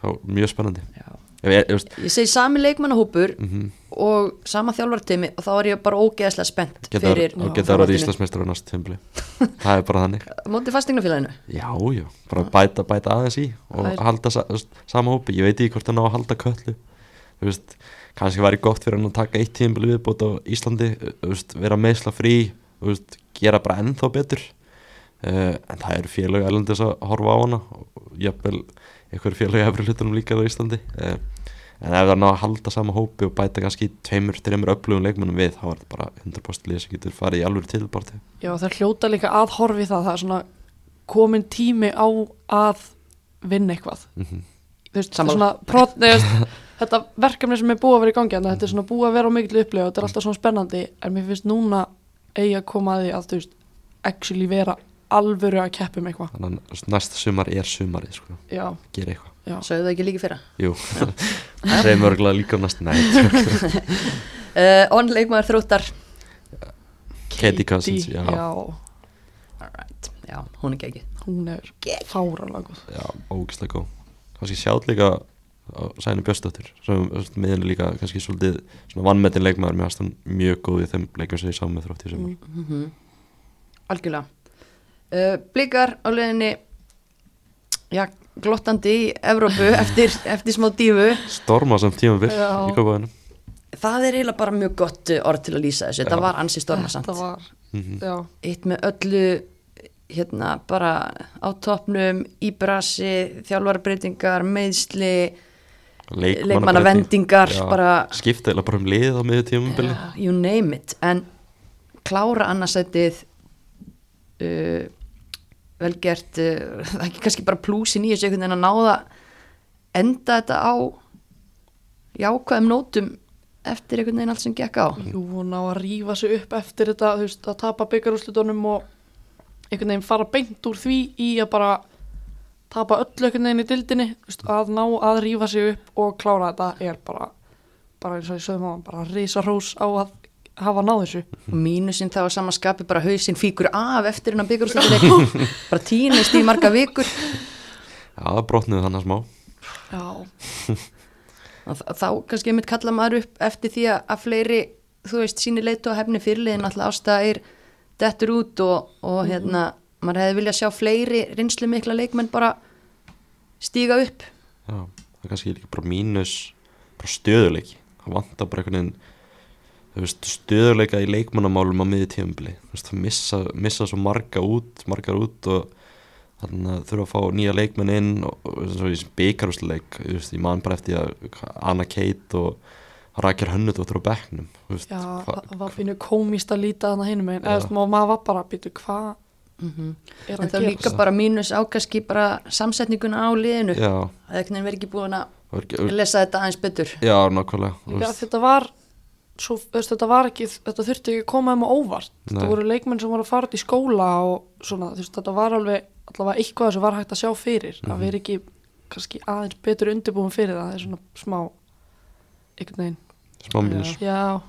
Já, mjög spennandi Já. Ég, ég ég segi sami leikmannahópur mm og sama þjálfartími og þá er ég bara ógeðslega spennt fyrir og geta að vera Íslandsmeistar á næst tímpli það er bara þannig. *laughs* Móti fastingnafélaginu Já, já, bara bæta, bæta aðeins í og er- halda sa, veist, sama hópi. Ég veit ekki hvort það ná að halda köllu. Veist, kannski væri gott fyrir hann að taka eitt tímpli viðbót á Íslandi veist, vera meðsla frí gera bara ennþá betur. Uh, en það félög erlendis að horfa á hana og jafnvel einhver félög efri hlutunum líka á Íslandi. Uh, en ef það ná að halda sama hópi og bæta kannski tveimur, þreimur öflugum leikmennum við þá er þetta bara 100% lið sem getur farið í alveg tilbárti Já, það hljóta líka að horfi það það er svona komin tími á að vinna eitthvað. Mm -hmm. Þú veist, er svona prot, veist, þetta verkefni sem er búið að vera í gangi en þetta er svona búið að vera á mikil upplega og þetta er alltaf svona spennandi en mér finnst núna eigi að koma að því að þú veist actually vera alvöru að keppa um eitthvað. Þannig að næsta sumar er sumarið sko. Já, gera eitthvað. Já, sögðu það ekki líka fyrra? Jú, segir *laughs* mörgulega líka um næst Nei, *laughs* uh, on leikmaður þróttar. Katie Cousins, já. já. Alright. já, hún er ekki hún er fáranlega góð. Já, ógislega góð. Kannski sjátt líka Sæni Björnsdóttir sem miðin líka kannski svolítið svona vannmetinn leikmaður. Með hann mjög góð í þeim leikum sem ég sá með þrótt í sumar. Mm. mm algjörlega uh, blikar á leiðinni já, glottandi í Evrópu *laughs* eftir, eftir smá dífu Storma sem tímabill Já. í kópaðinu það er eiginlega bara mjög gott uh, orð til að lýsa þessu, þetta var ansi stormasamt Þetta var, já, eitt með öllu hérna bara á toppnum í brasi, þjálfarbreytingar meðsli, leikmannavendingar bara, skipta eða bara um lið á miður ja, you name it. En klára annarsætið uh, vel gert uh, það er ekki kannski bara plúsin í þessu einhvern veginn að náða enda þetta á jákvæðum nótum eftir einhvern veginn allt sem gekk á. Jú, hún á að rífa sig upp eftir þetta, þú veist, að tapa byggarúslutunum og einhvern veginn fara beint úr því í að bara tapa öllu einhvern veginn í dildinni þú veist, að ná að rífa sig upp og klára þetta er bara, bara eins og ég sögum á hann, bara risa hrós á að hafa náð þessu. Og mínusinn þá að sama skapi bara hausinn fíkur af eftir hennar byggjurúsleik bara tínist í marga vikur. Já, það brotnuðu þannig smá. Já, þá kannski einmitt kalla maður upp eftir því að, að fleiri, þú veist, síni leitu á hefni fyrirliðin alltaf ástæðir dettur út og, og hérna maður hefði viljað sjá fleiri rinslu mikla leikmenn bara stíga upp. Já, það er kannski líka bara mínus bara stöðuleiki það vantar bara einhvern veginn veist, stöðuleika í leikmannamálum á þú veist, það missa, missa svo marga út margar út og þannig að þurfa að fá nýja leikmenn inn og, og eins og í byggarúsleik ég man bara eftir að Anna Kate og Rækjar Hönnut og á bekknum þú veist, já hva- það var fínu komist að líta þarna hinum meginn, Já. eða þú veist, maður var bara býtu, hvað mm er en að það er líka bara mínus ákaski bara samsetninguna á liðinu. Já, það er ekki verið ekki búin að lesa þetta aðeins betur. Já, nákvæmlega þetta var svo, veist, þetta var ekki, þetta þurfti ekki að koma um á óvart. Nei. þetta voru leikmenn sem voru að fara út í skóla og svona, þú veist, þetta var alveg allavega eitthvað sem var hægt að sjá fyrir Mhm. að vera ekki kannski aðeins betur undirbúin fyrir það, það er svona smá einhvern veginn. Smá mínus. Já,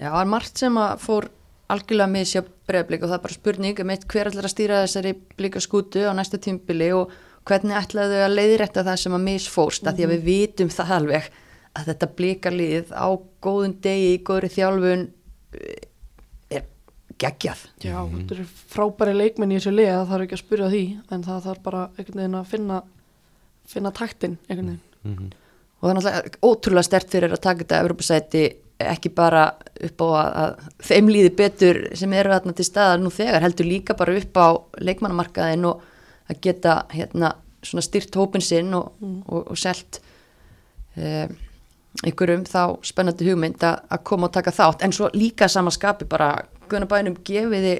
Já, það er margt sem að fór algjörlega misja breyðblik og það er bara spurning um eitt hver ætlar að stýra þessari blika skútu á næsta tímbili og hvernig ætlaðu að leiðrætta það sem að misfórst mm því að við vitum það alveg að þetta blikalið á góðun degi, í góðri þjálfun eh, er geggjað. já, þetta eru frábæri leikmenn í þessu lið, það þarf ekki að spyrja því en það þarf bara einhvern veginn að finna finna taktin einhvern veginn. Mm Og það er náttúrulega ótrúlega stert fyrir að taka þetta Evropasæti ekki bara upp á að, að þeim líði betur sem eru þarna til staðar nú þegar, heldur líka bara upp á leikmannamarkaðin og að geta hérna svona styrt hópin sinn og, og, og selt um, einhverjum þá spennandi hugmynd að, að koma og taka þátt. En svo líka sama skapi bara guðnabænum gefiði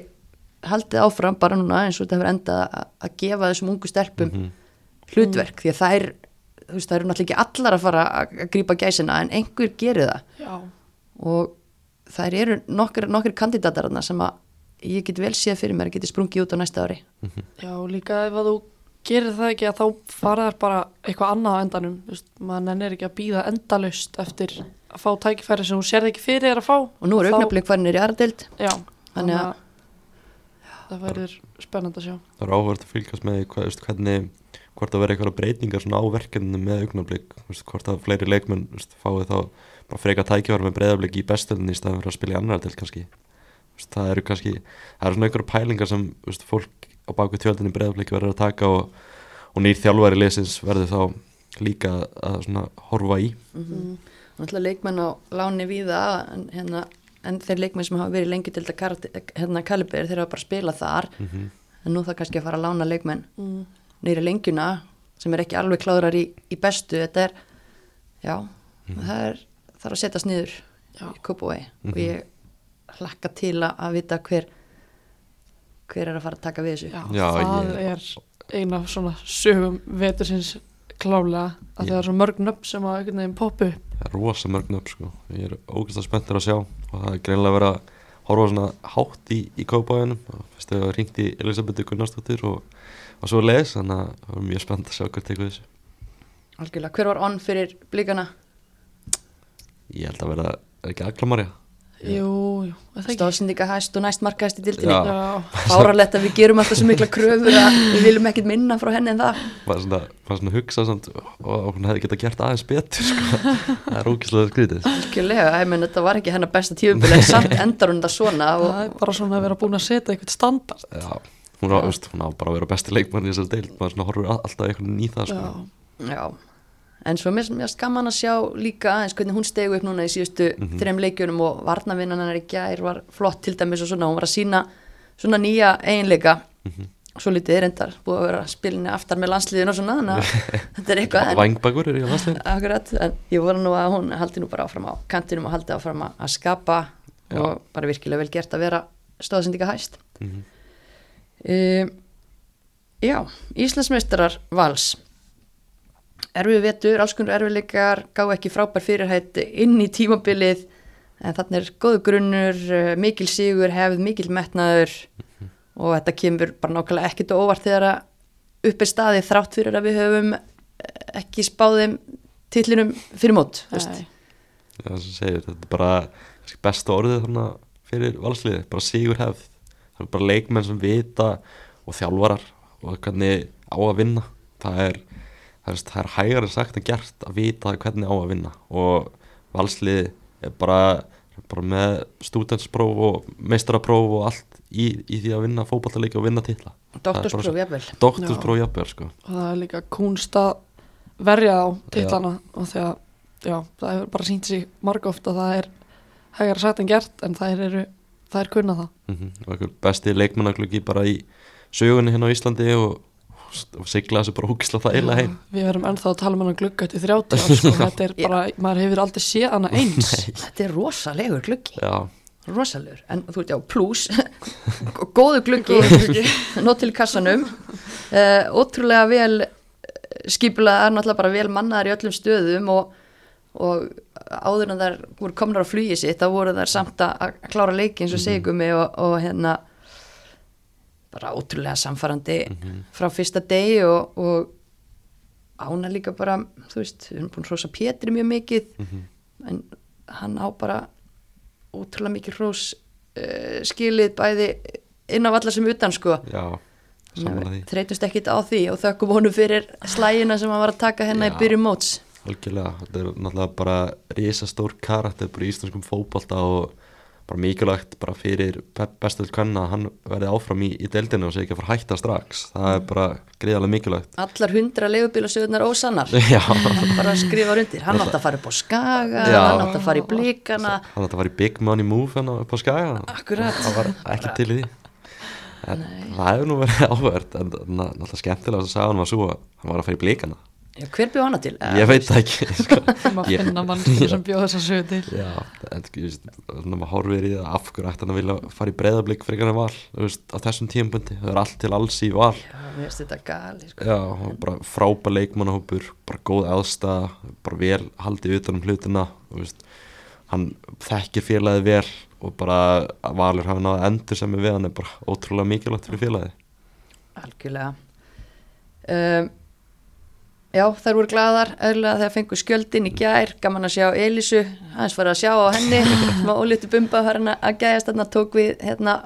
haldið áfram bara núna eins og þetta hefur endað að, að gefa þessum ungu stelpum Mhm. hlutverk. Því að það er þú veist, það eru náttúrulega ekki allar að fara að grípa gæsina en einhver gerir það. Já, og þær eru nokkur, nokkur kandidatar þarna sem að ég get vel séð fyrir mér að geti sprungið út á næsta ári. Já, líka ef að þú gerir það ekki að þá fara þær bara eitthvað annað á endanum, þú veist, maður nennir ekki að býða endalaust eftir að fá tækifæri sem þú sérð ekki fyrir þér að fá. Og nú er Þá- augnablik farinir í aðradeild. Já, Þannig að- að það verður spennand að sjá. Það er áhverð að fylgjast með hvað, veist, hvernig, hvort það verður eitthvað breytingar svona á verkefninu með augnablik veist, hvort að fleiri leikmenn veist, fái þá bara freka tækifæri með breyðablik í bestöldinni í staðan fyrir að spila í annar til kannski veist, það eru kannski, það eru svona einhverja pælingar sem veist, fólk á baku tjöldinni breyðabliki verður að taka og, og nýr þjálfari leysins verður þá líka að svona horfa í mm. og náttúrulega leikmenn á láni víða en, hérna, en þeir leikmenn sem hafa verið lengi til þetta hérna, kalibir þeir hafa bara spilað þar mm en nú það kannski að fara að lána leikmenn mm. neyri lengjuna sem er ekki alveg kláðrar í, í bestu þetta er, já það er, þarf að setjast niður Já. í Kópavói Mhm. og ég hlakka til að, að vita hver hver er að fara að taka við þessu? Já, Já, það ég- er eina af svona sögum vetursins klálega að Ég- það er svo mörg nöfn sem að einhvern veginn poppu upp. það er rosa mörgn upp sko. ég er ógæslega spenntur að sjá. Og það er greinlega verið að horfa svona hátt í, í kópáðunum og fyrst hefur ringt í Elisabethu Gunnarsdóttir og, og svo leis þannig að það var mjög spennt að sjá hvað tekur þessu. Algjörlega, hver var onn fyrir blíkana? Ég held að vera, er ekki Aglamarja Það stóðsendinga hæst og næst markaðist í dildinni fáralegt að við gerum alltaf svo mikla kröfur að við viljum ekkert minna frá henni en það. Var svona, var svona að hugsa samt, og, hún hefði getað gert aðeins betur sko. *laughs* það er ógæslega skrítið. Algjörlega, ég menn þetta var ekki hennar besta tífubil en samt endar hún það svona það og, er bara svona að vera búin að setja eitthvað standard. Já, hún, á, veist, hún á bara að vera besti leikmann í þessari deild. Maður all- alltaf einhvern ný en svo mér mér gaman að sjá líka aðeins hvernig hún stegu upp núna í síðustu Mhm. þrem leikjunum og varnavinnan hennar í gær var flott til dæmis og svona, hún var að sína svona nýja eiginleika Mhm. svo lítið er endar, búið að vera spilinni aftar með landsliðin og svona, þannig að *laughs* þetta er eitthvað Vangbakur er í landslegin akkurat, en ég voru nú að hún haldi nú bara áfram á kantinum og haldi áfram að- skapa Já. og bara virkilega vel gert að vera stóðsendinga hæst Mhm. um, Já, Íslandsmeistarar vals erfið vetur, alls konar erfiðleikar gá ekki frábær fyrirhætt inn í tímabilið en þannig er góðu grunnur, eh, mikil sigur hefð, mikil metnaður og þetta kemur bara nákvæmlega ekkit og óvart þegar að upp er staðið þrátt fyrir að við höfum eh, ekki spáðum titlinum fyrir mót. Nei. Já, sem segir, þetta er bara besta orðið þarna fyrir valsliði, bara sigur hefð það er bara leikmenn sem vita og þjálfarar og hvernig á að vinna það er, það er, það er hægara sagt en gert að vita hvernig á að vinna. Og valsliði er bara, bara með stúdenspróf og meistarapróf og allt í, í því að vinna fótballtaleiki og vinna titla. Doktorspróf, jafnvel. doktorspróf jafnvel sko. Og það er líka kunst að verja á titlana og þegar, já, það hefur bara sínt sig margóft að það er hægara sagt en gert en það eru, það er kunna það. mm og einhver besti leikmannaglöggi bara í sögunni hérna á Íslandi og sigla þessu bara húkisla það eila heim. Við verum ennþá að tala um hana glugga til 30 árs sko, *laughs* þetta er bara, maður hefur aldrei séð hana eins. Þetta er rosalegur gluggi. Já, rosalegur, en þú veit já, plus *laughs* góðu gluggi. *laughs* Nót til kassanum. Uh, ótrúlega vel skipulað er náttúrulega bara vel mannaðar í öllum stöðum og, og áður en þær voru komnar á flugi sitt þá voru þær samt að að klára leiki eins og segumi og, og hérna bara ótrúlega samfarandi frá fyrsta degi og, og ána líka bara þú veist, við erum búin að hrósa Pétri mjög mikið en hann á bara ótrúlega mikið hrós uh, skilið bæði inn á alla sem utan sko. Já, þreytust ekkit á því og þökkum honum fyrir slægina sem hann var að taka Já. í byrjum móts. Algjörlega, þetta er náttúrulega bara risastór karakter bara í íslenskum fótbolta og bara mikilvægt bara fyrir bestöld kvenna að hann verði áfram í, í deildinu og sé ekki að fara hætta strax. Það er bara greiðarlega mikilvægt. Allar hundra leigubílasöðunar ósannar. *laughs* Bara skrifa undir, hann átti að fara upp á skaga Já. hann átti að fara í blíkana hann átti að fara í Big Money Move hérna upp á skæða Akkurat. það var ekki til í því. En það hefur nú verið *laughs* áverð en ná- náttúrulega skemmtilega að sagði hann var svo að hann var að fara í blíkana Já, hver bjóð hana til? ég veit það ekki *laughs* sko. maður finna mannskinu sem bjóð þessa sögu til. Já, en veist, maður horfir í það af hverju ætti hann að vilja fara í breyðablík fyrir hann val, þú veist, á þessum tímabundi það er allt til alls í val Já, mér finnst þetta gali sko. Já, frábær leikmannahópur bara góð aðstæða, bara vel haldið utan um hlutina, þú veist hann þekkir félagið vel og bara að Valur hafa náða endur sem er við hann er bara ótrúlega mikilvægt fyrir félagið algjörlega um, já þær voru glaðar eðlulega þegar fengu skjöldin í gær. Gaman að sjá Elísu, hans var að sjá á henni. *laughs* Smá ólítu bumba hérna að gæjast. Þarna tók við hérna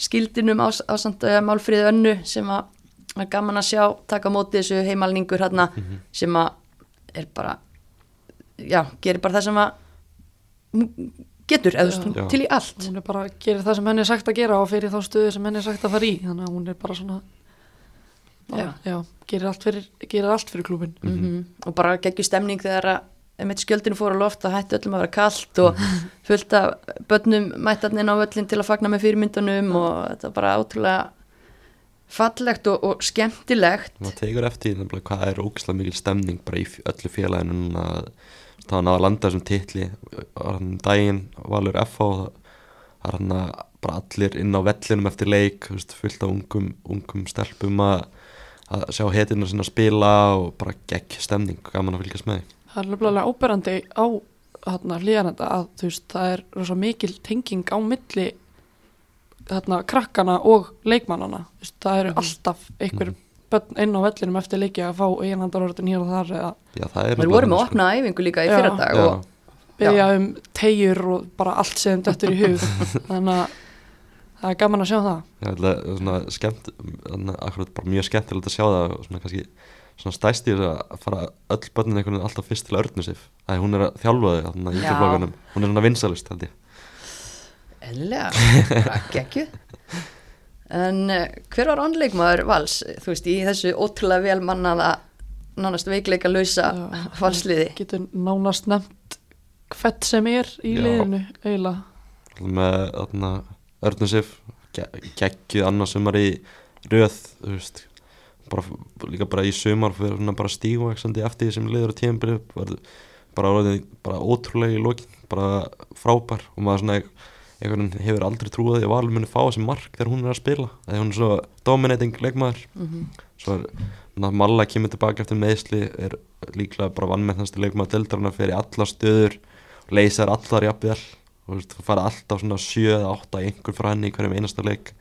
skildinum á, á samt uh, málfríðu önnu sem að að gaman að sjá taka móti þessu heimalningur hérna sem að er bara já, gerir bara það sem að getur, eða þú veist, til í allt. Hún er bara að gera það sem henni er sagt að gera og fyrir þá stöðu sem henni er sagt að fara í. Þannig að hún er bara svona bara, já, gerir, allt fyrir, gerir allt fyrir klúbin mm og bara geggjur stemning þegar að einmitt skjöldinu fór á loft og hætti öllum að vera kallt og fullt af börnum mættarnin á völlin til að fagna með fyrirmyndunum og þetta var bara átrúlega fallegt og, og skemmtilegt. Maður tegur eftir því nefnilega hvað er ógislega mikil stemning bara í öllu félaginu núna. Að það var náða að landa þessum titli var hann daginn Valur F og það er hann að bara allir inn á vellinum eftir leik fullt af ungum, ungum stelpum að, að sjá hetinu sinna spila og bara gegg stemning gaman að fylgjast með því það er nefnilega óberandi á hérna hlýjanenda að þú veist það er rosa mikil tenging á milli hérna krakkana og leikmannana þú veist, það eru alltaf einhver börn inn á vellinum eftir leiki að fá eiginhandarorðin hér og þar eða Já, það er Við vorum að sko. opna æfingu líka í Já. fyrra dag Já. og byggja um tegjur og bara allt sem döttur í hug *laughs* þannig að það er gaman að sjá það. Já, það er svona skemmt að akkurat bara mjög skemmtilegt að sjá það og svona kannski svona stæsti að fara öll börnin einhvern veginn alltaf fyrst til Örnusif það er hún er að þjálfa þau þannig að ítluflokkanum hún er svona vinsalist held ég. Eðlilega, bara geggjuð. En uh, hver var onnleikmaður vals, þú veist, í þessu ótrúlega vel mannaða nánast veikleika lausa valsliði. getur nánast nefnt hvert sem er í Já. liðinu eiginlega. Með þarna Örnusif geggjuð annarsumar í röð veist. Bara, líka bara í sumar fyrir svona bara stígvaksandi eftir því sem liður á tíðanbyrju bara, bara ótrúlega í lokin bara frábær. Og maður svona hefur aldrei trúið að Valur muni fá þessi mark þegar hún er að spila þegar hún er svo dominating leikmaður. Mm svo er Malla kemur tilbaka eftir meðsli er líklega bara vannmennasti leikmaður deldarna fyrir alla stöður leysar allar jafnvel þú fara alltaf svona 7-8 einhver frá henni í hverjum einasta leik.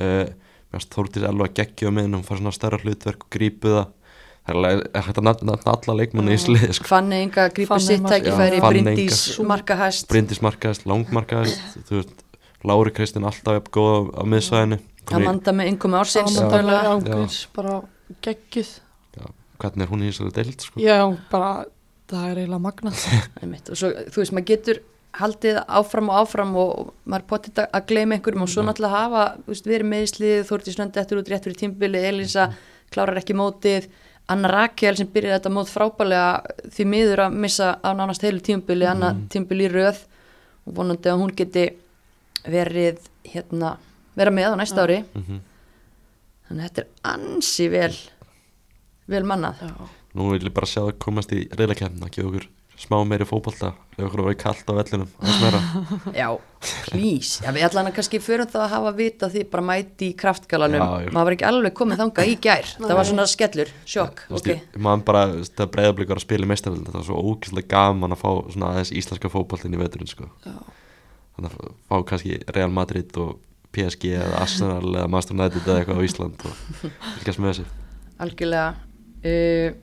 Uh, mjögst Þórtís Elva geggja með henni, hún fara svona stærra hlutverk og grípu það. Það er er hægt að nefna alla leikmanni í Já. sliði sko. Fann Inga grípur Fanney sitt tækifæri, Bryndís markahæst. Langmarkaðist þú veist, Lári Kristinn alltaf jafn góð á, miðsvæðinu. Amanda með yngum ársins bara geggjuð. Hvernig er hún í þessari deild sko. já, bara það er eiginlega magnað. *laughs* Einmitt. og svo, þú veist, maður getur haldið áfram og áfram og maður potið að gleyma einhverjum og svo náttúrulega hafa þú veist, verið meðslið, Þórti Snöndi eftir út rétt fyrir tímbili, Elisa klárar ekki mótið, Anna Rakel sem byrjaði þetta mót frábælega því miður að missa á nánast heilu tímbili Anna tímbili í röð og vonandi að hún geti verið hérna, vera með á næsta ári. Mm þannig að þetta er ansi vel vel mannað. Já, Nú vil ég bara sjá það komast í reyðakefna að gefa okkur smá meiri fótbolta ef okkur var kallt á meira. *laughs* Já, please, já, við ætlaðum að kannski förum það að hafa vita því bara mæti í kraftgalanum, maður var ekki alveg komið þangað í gær, það var svona skellur, sjokk, Þú veist, ok, ég- maður bara, það breyðablík var að spila í meistarvöld það var svo ógeðslega gaman að fá svona aðeins íslenska fótboltin í veturinn sko. já. þannig að fá kannski Real Madrid og PSG eða Arsenal eða Master United eða eitthvað á Ísland og fylgjast með þessu. Algjörlega. Uh,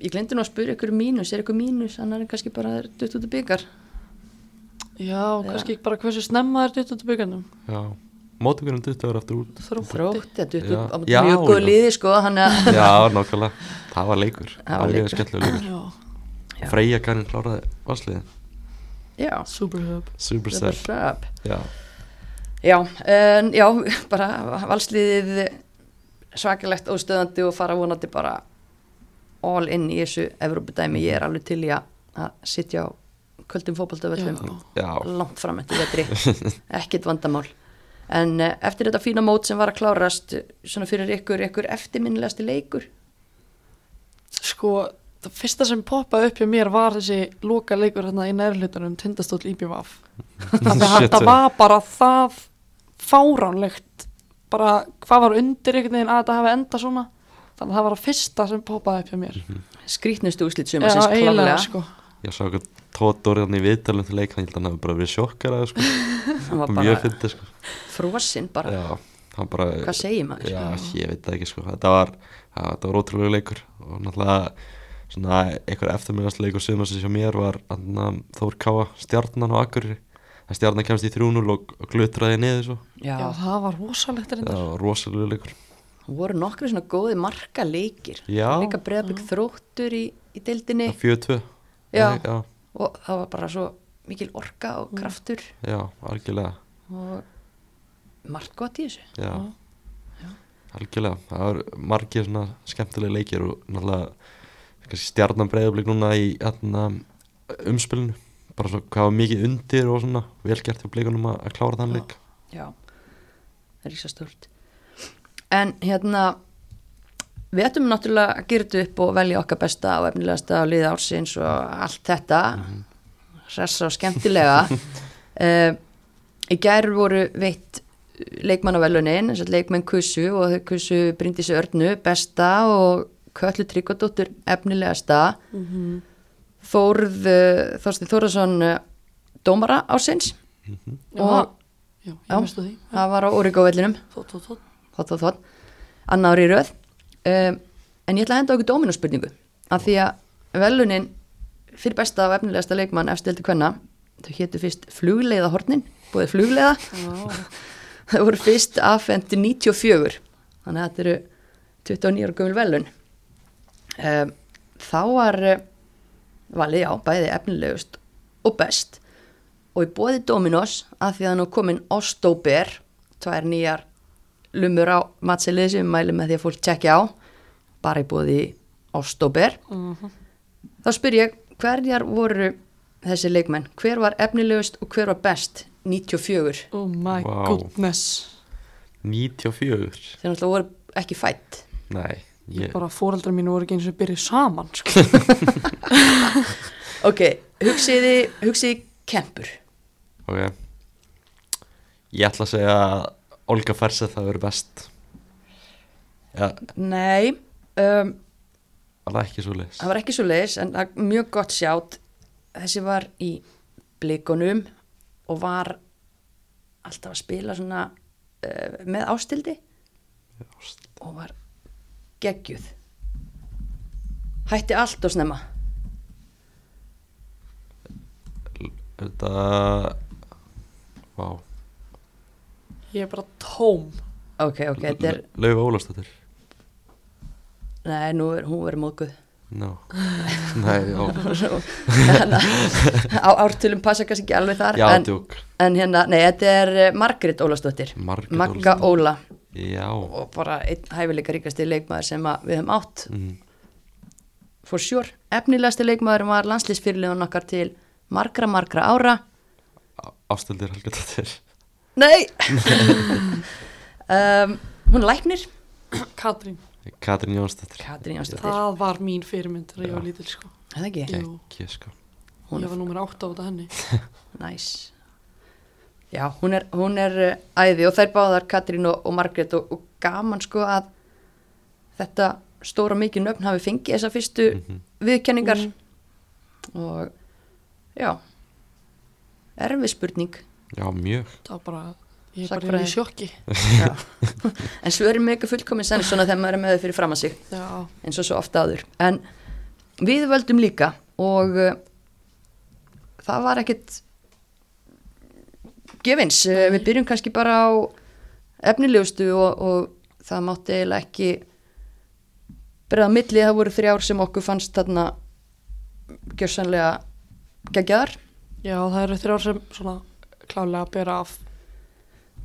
ég glemdi nú að spyrja ykkur um mínus, er ykkur mínus, annar en kannski bara dutt út af byggar, já, kannski bara hversu snemma er dutt út af byggandum Já, mótökurinn duttur aftur út. Þrótti. Þrótt, eða dutt út á mjög góð liði sko, hann að, Já, nákvæmlega, það var leikur. Það var leikur. skemmtilega leikur. Freyja Karin kláraði valsliðin já, superhub Superstar super sub. Já, Já, en já, bara valsliðið svakalegt óstöðandi og fara vonandi bara all in í þessu Evrópudæmi, ég er alveg til í að sitja á kvöldum já, langt fram eftir vetri. Ekkit vandamál. En uh, eftir þetta fína mót sem var að klárast eh, svona fyrir ykkur, ykkur eftirminnilegasti leikur? Sko, það fyrsta sem poppaði upp hjá mér var þessi loka leikur hérna í nærlutunum tindastóll *laughs* Shit, þetta eh. var bara það fáránlegt bara hvað var undir einhvern veginn að þetta hafi enda svona þannig að það var að fyrsta sem poppaði upp hjá mér. Skrítnustu úslit Já, sumarsins eiginlega klálega sko. Ég sá eitthvað tóttur hérna í viðtalum til leik hann held að hann hafi bara verið sjokkar að sko, *laughs* mjög bara fyndið sko. frosinn bara, já, hann bara hvað segir maður? Já, ég veit það ekki sko. Þetta var, var ótrúlega leikur. Og náttúrulega svona einhver eftirminnarsleikur sem að sem mér var Þór Káa, stjarnan og Akureyri. En stjarnan kemst í 3-0 og, glutraði niður já, Já, það var rosalegt það reyndar. Voru nokkri svona góði marka leikir líka breyðablik þróttur í, í deildinni. 4-2 Já. já, og það var bara svo mikil orka og kraftur. Já, algjörlega. Og margt gott í þessu. Já, Já. algjörlega. Það var margir svona skemmtilega leikir og náttúrulega breyðablík núna í hérna, umspilinu. Bara svo hvað var mikið undir og svona vel gert hjá blíkunum að, að klára þann Já. leik. Já, það er rísa stórt en hérna við ættum náttúrulega að gera þetta upp og velja okkar besta og efnilegasta og liða ársins og allt þetta mm hressa og skemmtilega uh, *laughs* í gær voru veitt leikmannavelunin, leikmenn kussu og þau kussu Bryndísi Örnu besta og Köllu Tryggvadóttur efnilegasta Mhm. Þórð uh, Þorstein Þórðarsson uh, dómara ársins Já, og já, Já. því. það var á Origo-vellinum Þótt, þótt, þótt. Þótt, þótt, þótt, annar í röð. Um, en ég ætla að henda okkur dóminóspurningu af því að velunin fyrir besta og efnilegasta leikmann efstildi kvenna, þau hétu fyrst flugleiðahornin, búið flugleiða. Já, *laughs* þau voru fyrst afhengt 94 þannig að þetta eru 29 ára gömul velun um, þá var uh, valið á bæði efnilegust og best. Og í bóði Dominos að því að nú komin Ostóber tvær nýjar lumur á matselið sem mælum með því að fólk tjekkja á bara í bóði Ostóber Mhm. þá spyr ég hverjar voru þessi leikmenn hver var efnilegust og hver var best 94 oh my Vá. goodness. 94 þeir náttúrulega voru ekki fætt nei, ég, Bara fóreldrar mínu voru ekki eins og byrjuð saman, sko. *laughs* ok, hugsiði hugsiði kempur ok ég ætla að segja að Olga Ferseth það verið best. Já, nei um, alveg ekki svo leis það var ekki svo leiðis en það mjög gott sjátt. Þessi var í blikunum og var alltaf að spila svona uh, með ástildi. Og var geggjuð. Hætti allt og snemma. Þetta vá, Ég er bara tóm. ok, ok, þetta er Lauf Ólafsdóttir. Nei, nú er hún verið móðguð. No. nei, að á ártölum passa kannski ekki alveg þar já, en, djúk en hérna, nei, þetta er eh, Margrét Ólastóttir Magga. Óla. Já, og bara einn hæfileika ríkasti leikmaður sem að við höfum átt. Mm. for sure, efnilegasti leikmaður var landslýsfyrirlegun okkar til margra, margra ára. Ástildir Helgadóttir nei. Um, hún er læknir. Katrín, Katrín Jónsdóttir. Katrín Jánsdóttir, það var mín fyrirmynd þegar ég var lítil, sko. er það ekki? Jú, ekki sko. Hún ég er var númer 8 á þetta henni. *laughs* næs já, hún er, hún er uh, æði og þær báðar Katrín og, og Margrét og, og gaman sko að þetta stóra mikið nöfn hafi fengið þessa fyrstu Mhm. viðkenningar Mhm. og já. Erfið spurning já, mjög. Það var bara, ég er bara í sjokki. *laughs* En svörin með ekki fullkomin senn svona þegar maður er með þau fyrir fram að sig Já, eins og svo ofta áður. En við völdum líka og uh, það var ekkit gefins, uh, við byrjum kannski bara á efnilegustu og, og það mátti eiginlega ekki bregða milli, það voru þrjár sem okkur fannst þarna gjörsanlega geggjaðar. Já, það eru þrjár sem svona klálega að bera af.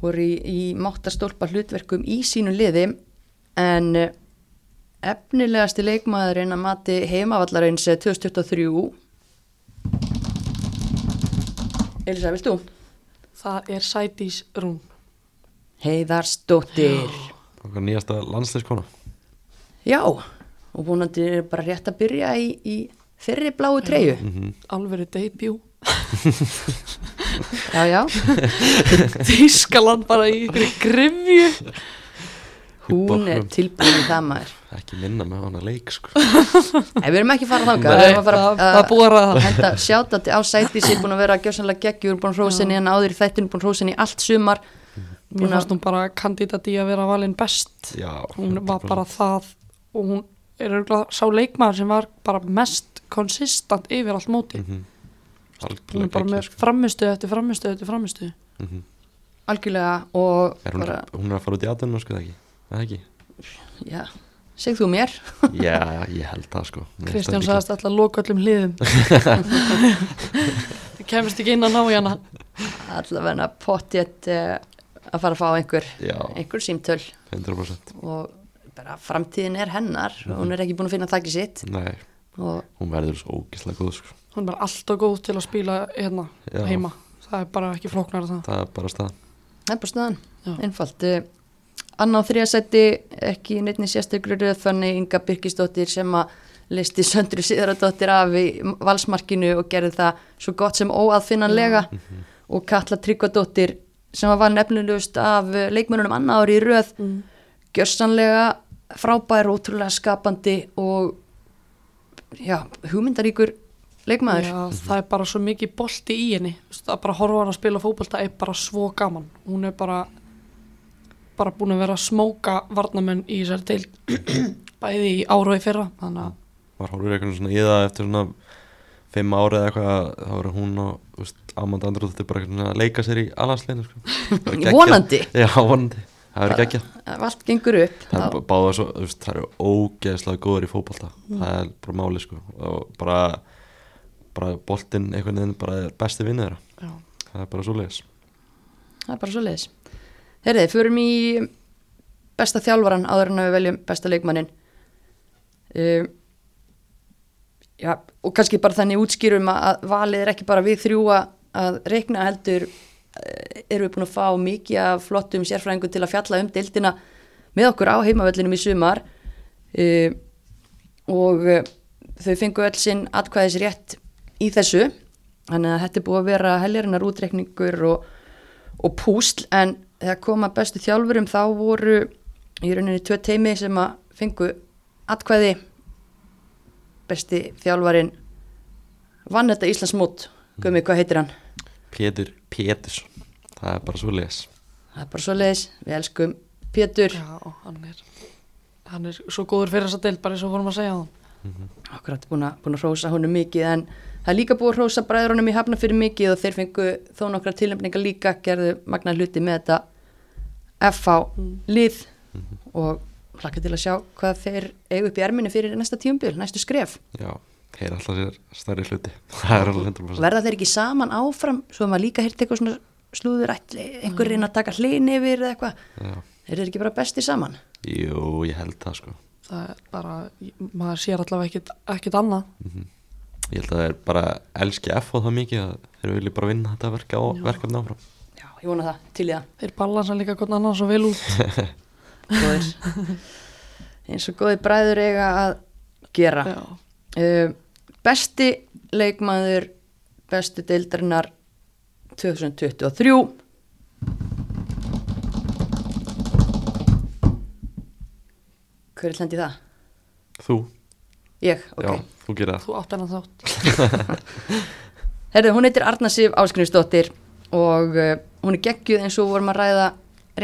voru í, í máttastólpa hlutverkum í sínu liði en eh, efnilegasti leikmaðurinn að mati heimavallarins eh, 2023 Elisa, vilt þú? Það er Sædís Rún. Heiðarsdóttir okkar nýjasta landsleiskona Já, og vonandi er bara rétt að byrja í, í þeirri bláu treyju mm Alvöru debut. Já, já, *laughs* Þískaland bara í ykkur grifju. hún er tilbúin í það maður ekki minna með hana leik sko. *laughs* Nei, við erum ekki að fara þangað Nei, Við erum að fara það- það er búið að ræða það. Henda sjátandi á sæti sér búin að vera gjössanlega geggjur, búin að hrósinni en áður í þættinu búin að hrósinni allt sumar Mér að- fannst hún bara kandidat í að vera valinn best já, hún var 100%. bara það og hún er örugglega sá leikmaður sem var bara mest konsistant yfir allt móti Mhm. Hún er algjörlega bara með sko. framistuð eftir framistuð eftir framistuð Mhm. algjörlega og er hún, bara, hún er að fara út í aðdunum sko, eða ekki, eða ekki? já, segð þú mér. *laughs* Já, ég held það sko. Kristján það sagðist alltaf að loka öllum hliðum. *laughs* Það kemist ekki inn að ná í hana. Allavega pottjett uh, að fara að fá einhver já, einhver símtöl. 100% og bara framtíðin er hennar. Og hún er ekki búin að finna þakki sitt. Nei, hún verður svo ógislega góð sko. hún er bara alltaf góð til að spila hérna Já. heima. Það er bara ekki flóknar það. Það er bara stað það er bara staðan, Já. einfalt. Annar og þrija seti ekki neittni sérstökur röð þannig Inga Birkisdóttir sem að listi Söndru Sigðaradóttir af í valsmarkinu og gerði það svo gott sem óaðfinnanlega. Og Katla Tryggvadóttir sem var valin efnilegust af eh, leikmönunum annað ári í röð. Mm. gjörsanlega frábær, ótrúlega skapandi og já, hugmyndaríkur leikmaður. Já, það er bara svo mikið bolti í henni. Þú veist, að bara horfa á hana að spila fótbolta er bara svo gaman. Hún er bara bara búin að vera að smóka varnamenn í þessari deil *clears throat* bæði í ára og í fyrra. Þannig að var horfður eitthvað svona í það eftir svona fimm ári eða eitthvað þá voru hún og þú veist, Amanda Andrúðið bara eitthvað svona að leika sér í alansleinu sko. *laughs* Það vonandi, já, vonandi, það verður geggja ef allt gengur upp. Það er báða svo, þú veist, það eru ógeðslega góður í fótbolta. Það er bara máli sko. Og bara, bara boltinn einhvern veginn bara er besti já, það er bara svo leiðis það er bara svo leiðis Herðið, förum í besta þjálfaran áður en að við veljum besta leikmannin um, Já, og kannski bara þannig útskýrum að valið er ekki bara við þrjú að- reikna heldur eh, erum við búin að fá mikið af flottum sérfræðingum til að fjalla um deildina með okkur á heimavellinum í sumar um, og eh, þau fengu öll sinn atkvæðis rétt í þessu. Þannig að þetta er búið að vera heljarinnar útreikningur og, og púsl en þegar koma bestu þjálfurum þá voru í rauninni tvö teimi sem að fengu atkvæði. Besti þjálfarin vann þetta Íslands mót Gumi, hvað heitir hann? Pétur Pétursson. Það er bara svo leiðis Það er bara svo leiðis, við elskum Pétur. Já, hann er hann er svo góður fyrir þessa deil bara eins og vorum að segja það Akkurat búin að, búin að hrósa honum mikið en það er líka búið að hrósa bræðurunum í hafna fyrir mikið og þeir fengu þó nokkra tilnefningar líka gerðu magna hluti með þetta FH lið og hlakka til að sjá hvað þeir eigu upp í erminni fyrir næsta tíumbil, næstu skref. Já, þeir alltaf sér stærri hluti. *laughs* Það er alveg 100% verða þeir ekki saman áfram svo að maður líka hýrt eitthvað svona slúður einhver reyna að taka hlinn yfir eða eitthvað? Já, þeir eru ekki bara besti saman? Jú, ég held það sko. Það er bara, maður sér allavega ekkit, ekkit annað. Mhm. ég held að þeir bara elski F og það mikið að þeir vilja bara vinna þetta verka og verkefni áfram. Já, ég vona það, til í það. Þeir balansa líka hvern annan svo vel út. *laughs* *laughs* Eins og góði bræður eiga að gera. Já, uh, besti leikmaður bestu deildarinnar 2023 hver er hlendið það? þú, ég, ok. já, þú gerir það. Þú átt hennan þátt. *laughs* Herðu, hún heitir Arna Sif Áskrinsdóttir og uh, hún er geggjuð eins og vorum að ræða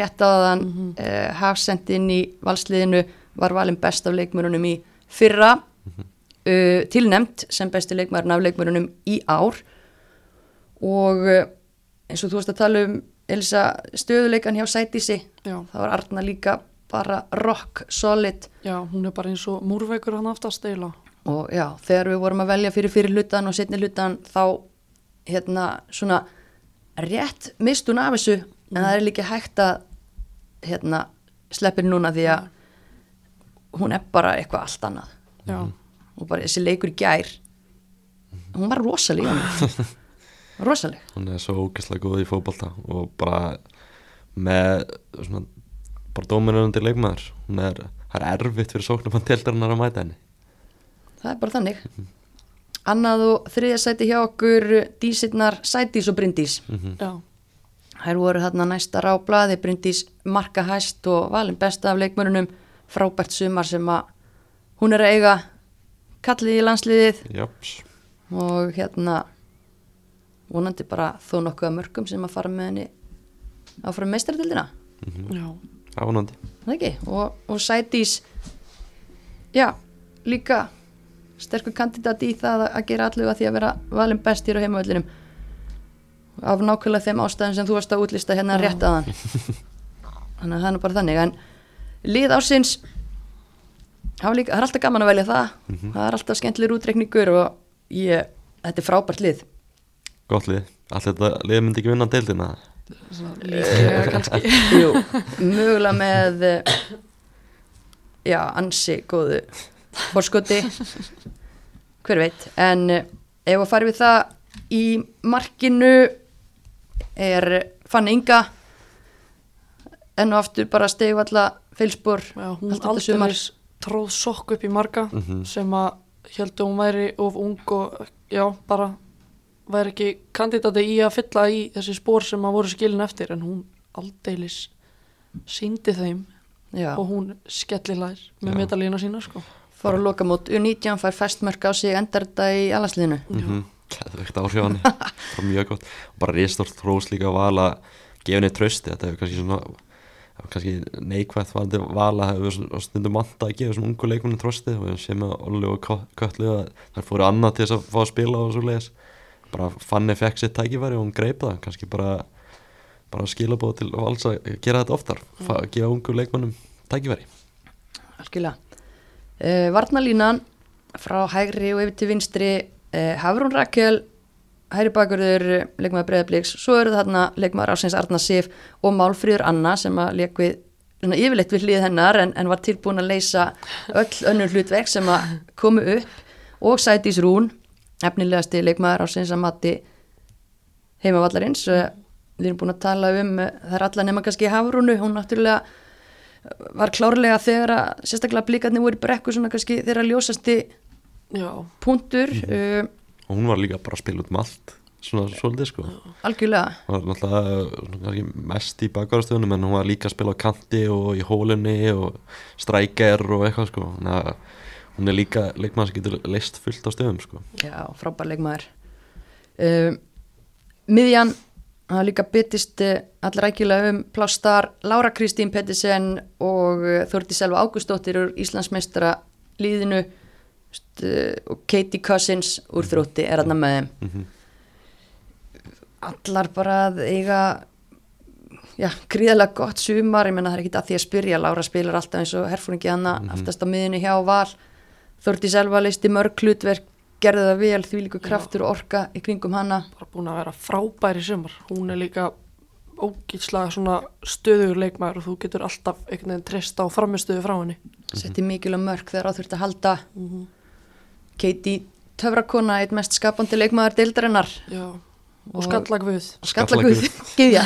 rétt á þann mm -hmm. uh, hafsendin í valsliðinu var valin best af leikmörunum í fyrra uh, tilnemt sem besti leikmörun af leikmörunum í ár. Og uh, eins og þú varst að tala um Elisa stöðuleikan hjá Sætisi já, þá var Arna líka bara rock solid. Já, hún er bara eins og múrveikur hann aftast eila og já, þegar við vorum að velja fyrir fyrir hlutan og setni hlutan þá hérna svona rétt mistun af þessu. En það er líka hægt að hérna sleppir núna því að hún er bara eitthvað allt annað. Já, og bara þessi leikur í gær hún var rosaleg *laughs* rosaleg. Hún er svo ógeðslega góð í fótbolta og bara með svona bara dóminunandi leikmaður. Hún er, það er erfitt fyrir sóknum að teldarinnar að mæta henni. Það er bara þannig. Annað og þriðja sæti hjá okkur dísirnar Sætís og Bryndís. Mhm. já, Þær voru þarna næstar á blaði, Bryndís marka hæst og valin besta af leikmörunum, frábært sumar sem að hún er að eiga kallið í landsliðið. Japs, og hérna vonandi bara þó nokkuð að mörgum sem að fara með henni áfram meistardildina, Já, ánandi það ekki? Og, og Sædís, já, líka sterkur kandidat í það að gera allu að því að vera valin bestir á heimavöllinum af nákvæmlega þeim ástæðum sem þú varst að útlista hérna Já. rétt aðan *laughs* þannig að það er bara þannig. En lið ársins hafa líka, það er alltaf gaman að velja það. Það er alltaf skemmtilegur útreikningur og ég, þetta er frábært lið. Gott lið, allt þetta lið myndi ekki vinna deildina? Svona líklega *laughs* kannski. Jú, mögulega með já, ansi góðu fórskoti hver veit. En eh, ef að fara við það í markinu er Fanny Inga enn og aftur bara stegvalla feilspor hún allt þetta sumar. aldrei tróð sokk upp í marga Mhm. sem að heldur hún væri of ung og já, bara væri ekki kandidati í að fylla í þessi spór sem að voru skilin eftir en hún aldeilis síndi þeim já, og hún skellilær með medalína sína sko. fór að loka mót U19 fær fæstmörk á sig endar þetta í alansliðinu mm -hmm. Gæðvegt áhrifanni bara *laughs* mjög gott og bara reistort hrós líka að vala gefa henni trösti, þetta hefur kannski svona kannski neikvægt valdi vala hefur svona stundum vanta að gefa svona ungu leikunum trösti og sem að Olli og Kö- Kötlu að þær fóru annað til þess að fá að spila og svo leiðis bara fanni fekk sitt tækifæri og hún greip það kannski bara bara skilabóð til að gera þetta oftar mm. gefa ungu leikmannum tækifæri. Algjörlega. Uh, Varnalínan frá hægri og yfir til vinstri uh, Hafrún Rakel hægri bakurður leikmaður breyðabliks svo eru þarna leikmaður ásins Arna Sif og Málfríður Anna sem að leik við svona yfirleitt við hlið hennar en, en var tilbúin að leysa öll önnur hlutverk sem að komu upp. Og Sædís Rún efnilegasti leikmaður ásins að mati heimavallarins. Eh, við erum búin að tala um eh, það er alla nema kannski Hafrúnu. Hún náttúrulega var klárlega þegar að sérstaklega blikarnir voru brekku svona kannski þeirra ljósasti Já, punktur. Uh, og hún var líka bara að spila út um allt. Svona svolítið sko. Algjörlega. Hún var náttúrulega mest í bakvarastöðunum en hún var líka að spila á kanti og í hólunni og strækjar og eitthvað sko. Að hún er líka leikmaður sem getur leist fullt á stöðum sko. Já, frábær leikmaður. Uh, miðjan hafa líka byttist uh, allir rækilega um plástar Lára Kristín Pettersen og uh, Þórti Selva Ágústóttir úr Íslandsmeistara líðinu og Katie Cousins úr þrótti er aðna með þeim. Mm allar bara að eiga já, gríðalega gott sumar, ég menna það er ekki að því að spyrja. Lára spilar alltaf eins og herfóringi hana aftast á miðinu hjá Val. Þórti Selva leisti mörg hlutverk gerði það vel, því líku kraftur og orka í kringum hana. Bara búin að vera frábæri sumar. Hún er líka ógíslega svona stöðugur leikmaður og þú getur alltaf einhvern veginn treyst á framistöðu frá henni. Setti mikilvæg mörg þegar á þurfti að halda Katie Töfrakona, eitt mest skapandi leikmaður deildarinnar. Já, og, Og- skallagvöð Skallaguð, *laughs* gyðja.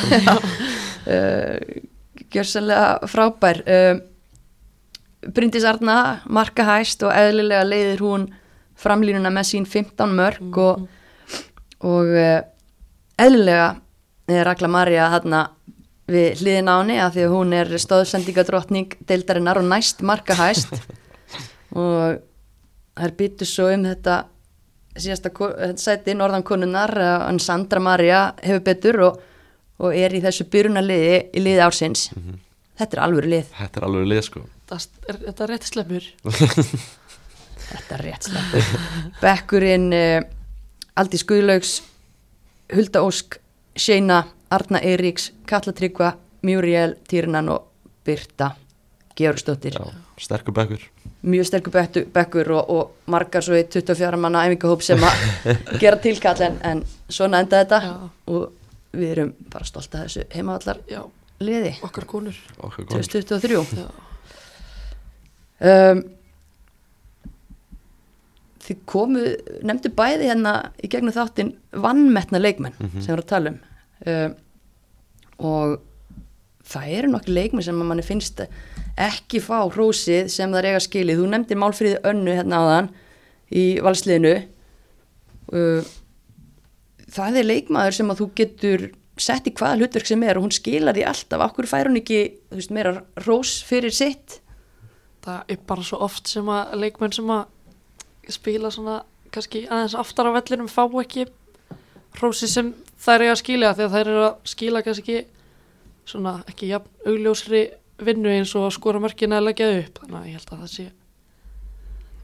Uh, Gjörsanlega frábær. Uh, Bryndís Arna marka hæst og eðlilega leiðir hún framlínuna með sín 15 mörg og, og uh, eðlilega er Ragla Marja þarna við hliðin á henni að því að hún er stóðsendingadrottning deildarinnar og næst marka hæst. *laughs* Og þær byttu svo um þetta síðasta sæti norðan konunnar uh, en Sandra Maria hefur betur og, og er í þessu byrjunarliði í liði ársins. Þetta er alvöru lið. Þetta er alveg lið sko. Það er, þetta er rétt sleppur *laughs* þetta er rétt sleppur Bekkurinn uh, Aldi Skuðlaugs Hulda Ósk Sheina Arna Eiríks Katla Tryggva Mjúriel Týrnan og Birta Georgsdóttir. Já, sterkur bekkur mjög sterkur bekkur og, og margar svo í 24 manna æfingahóp sem að *laughs* gera tilkall en, en svona enda þetta Já. og við erum bara stolt að þessu heimavallar Já, liði. Okkar konur. Okkar konur. 2023 Já, um, þið komu nefndu bæði hérna í gegnum þáttin vannmetna leikmenn sem við erum að tala um. Um, og það eru nokkuð leikmenn sem manni finnst ekki fá hrósið sem það er eiga skilið. Þú nefndir Málfríði Önnu hérna áðan í valsliðinu. Uh, það er leikmaður sem að þú getur sett í hvaða hlutverk sem er og hún skilar því alltaf, okkur fær hún ekki veist, meira rós fyrir sitt? Það er bara svo oft sem að leikmenn sem að spila svona kannski aðeins aftar á vellinum fá ekki hrósi sem þær að skilja því að þær eru að skila kannski ekki svona ekki jafn augljósri vinnu eins og að skora mörkin að leggja upp. Þannig að ég held að það sé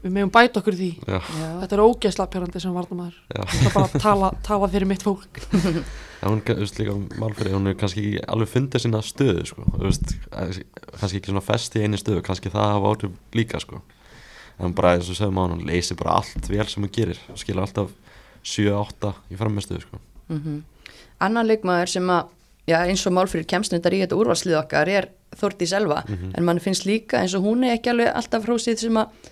við meðum bæta okkur því. Já, þetta er ógeðsla pjörandi sem varnamæður það er bara að tala, tala fyrir mitt fólk. *laughs* Já, hún, þú veist, líka málfrið, hún er kannski ekki alveg fundið sína stöðu, sko, þú veist, kannski ekki svona fest í eini stöðu, kannski það hafa áhrif líka, sko, en bara eins og segjum á hún, hún leysir bara allt vel sem hún gerir, skilur alltaf 7-8 í framistuðu, sko. mm annan leikmaður sem að já, eins og málfyrir kemstnundar í þetta úrvarslið okkar er Þórti Selva en mann finnst líka eins og hún er ekki alveg alltaf hrósið sem að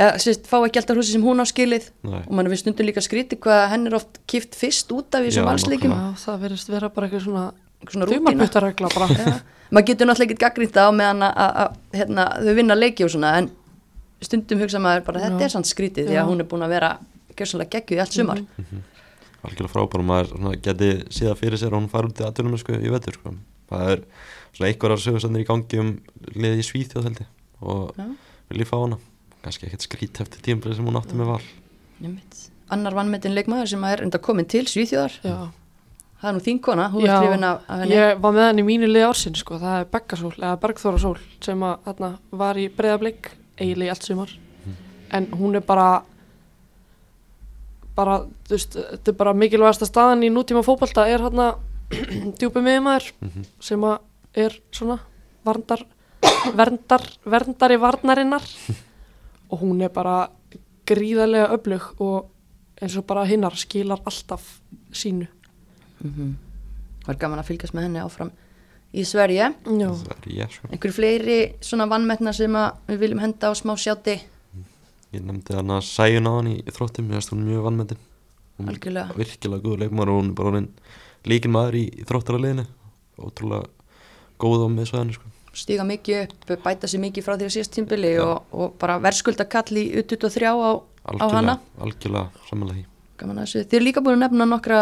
eða, sérst, fá ekki alltaf hrósið sem hún á skilið. Nei. og mann finnst stundum líka skríti hvað henn er oft kipt fyrst út af þessum Já, valsleikum það verðist vera bara eitthvað svona þumarputtaregla bara. *laughs* Já. maður getur náttúrulega ekki gaggrýnt á meðan að, hérna, þau vinna leiki og svona en stundum hugsa maður bara þetta Já. er samt skrítið því að hún er búin að vera gjörsanlega geggjuð í allt sumar Algjörlega frábærum, maður svona, geti síða fyrir sér að hún fara út í aðtunum, sko, í vetur, sko. Það er svona einhverjar sögursannir í gangi um liðið í Svíþjóð, held ég, og Já. vil ég fá hana. Kannski ekkert skrít eftir tímbrið sem hún átti með val. Einmitt. annar vannmetinn leikmaður sem er enda komin til Svíþjóðar Já, það er nú þín kona, hún Já, er hrifin af, henni ég var með hann í mínu liði ársinn sko, það er Beggasól, eða Bergþóra Sól sem að þarna var í breyðablik eiginlega í allt sumar en hún er bara bara, þú veist, þetta er bara mikilvægasta staðan í nútíma fótbolta er hérna *clears throat* djúpi miðumæður Mhm. sem að er svona varndar, verndar, verndar í varnarinnar. Og hún er bara gríðarlega öflug og eins og bara hinnar skilar alltaf sínu. Mm það er gaman að fylgjast með henni áfram í Sverige. Er ég, sko. einhverju fleiri svona vannmetna sem að við viljum henda á smá sjáti Ég nefndi hann að sæjun á hann í þróttum, ég veist hún er mjög vannmyndin. Hún er algjörlega virkilega góð leikmar og hún er bara hann líkin maður í, í þróttaraliðinu. Ótrúlega góð á miðsvæðinu, sko. stíga mikið upp, bæta sér mikið frá því að síðast tímbili og, og bara verðskulda kall í U23 á, á hana Algjörlega, samanlega því. Þið er líka búin að nefna nokkra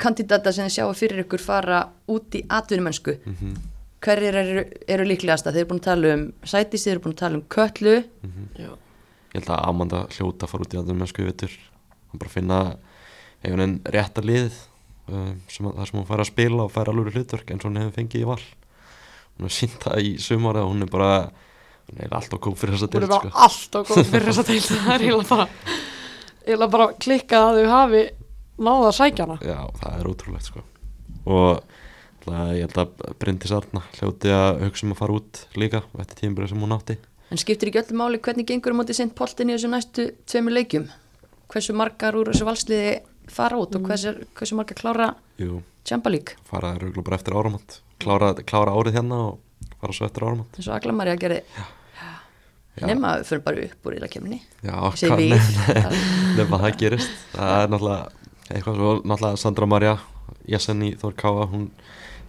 kandidata sem þið sjáu fyrir ykkur fara út í atvinnumönsku Mm hverjir eru, eru líklegasta? Þið eru búin að tala um Sætis, þið eru búin að tala um Köllu já, Ég held að Amanda hljóta fara út í aðeins mennsku vittur. Hún bara finna einhvern veginn rétta liðið um, sem, að- þar sem hún fær að spila og fær alveg hlutverk eins og hún hefur fengið í val. Hún hefur sínt það í sumar að hún er bara, hún er alltaf góð fyrir þessa hún er deild, bara sko. alltaf góð fyrir þessa deil *laughs* það er eiginlega bara bara klikkað að þau hafi náða að sækja hana Já, það er ótrúlegt sko og ég held að Bryndis Arna hljóti að hugsa um að fara út líka eftir tímbrið sem hún átti en skiptir ekki öllu máli hvernig gengur um átti sent poltin í þessu næstu tveimur leikjum? Hversu margar úr þessu valsliði fara út og hversu, hversu margar klára League? Fara röglega bara eftir áramót. Klára, klára árið hérna og fara svo eftir áramót. Eins og Aglamarja gerði. Já. nema fyrir bara upp úr Já, Segir hvað- við. nefna það gerist. Það er náttúrulega eitthvað svo náttúrulega Sandra Marja Jessen í Þór Káa hún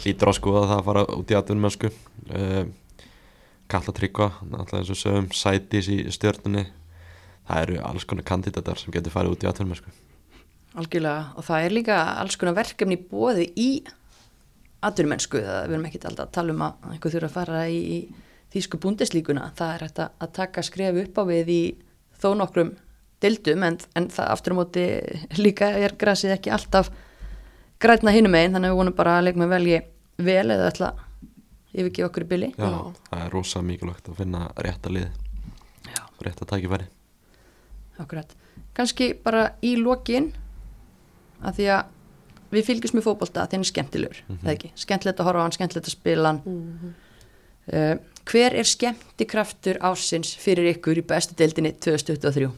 hlýtur að skoða það að fara út í atvinnumösku Kalla Tryggva náttúrulega eins og sögum Sætis í stjörnunni. Það eru alls konar kandidatar sem getur farið út í atvinnumösku algjörlega. Og það er líka alls konar verkefni bóði í atvinnumennsku. Það við erum ekkit alltaf að tala um að einhver þurfa að fara í, þýsku búndeslíkuna. Það er hægt að taka skref upp á við í þó nokkrum dildum en, en það aftur á móti líka er grasið ekki alltaf grætna hinum einn þannig að við vonum bara að leikma velji vel eða ætla að yfirgefa okkur í byli Já, Já. það er rosa mikilvægt að finna rétta lið Já. rétta tækifæri Akkurat. Kanski bara í lokin að því að við fylgjumst með fótbolta að þeim er skemmtilegur, það ekki? Skemmtilegt að horfa á hann, skemmtilegt að spila hann. Uh, hver er skemmtikraftur ásins fyrir ykkur í bestu deildinni 2023?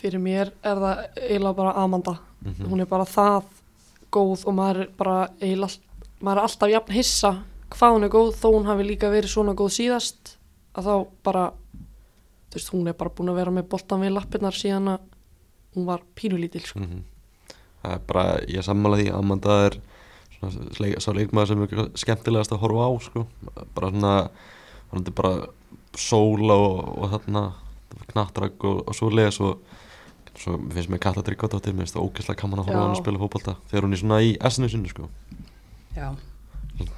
fyrir mér er það eiginlega bara Amanda Mhm. hún er bara það góð og maður er bara eiginlega maður er alltaf jafn hissa hvað hún er góð þó hún hafi líka verið svona góð síðast að þá bara þú veist, hún er bara búin að vera með boltan við lappirnar síðan að hún var pínulítil sko. mm það er bara, ég sammála því að Amanda er svona, sleik, sá leikmaður sem er skemmtilegast að horfa á sko. bara svona hann er bara sóla og, og þarna knattrak og, og svo lega svo, svo finnst mér Kalla Tryggvadóttir mér finnst það ógeðslega gaman að horfa á hann að spila fótbolta þegar hún er svona í essinu sinni sko. Já.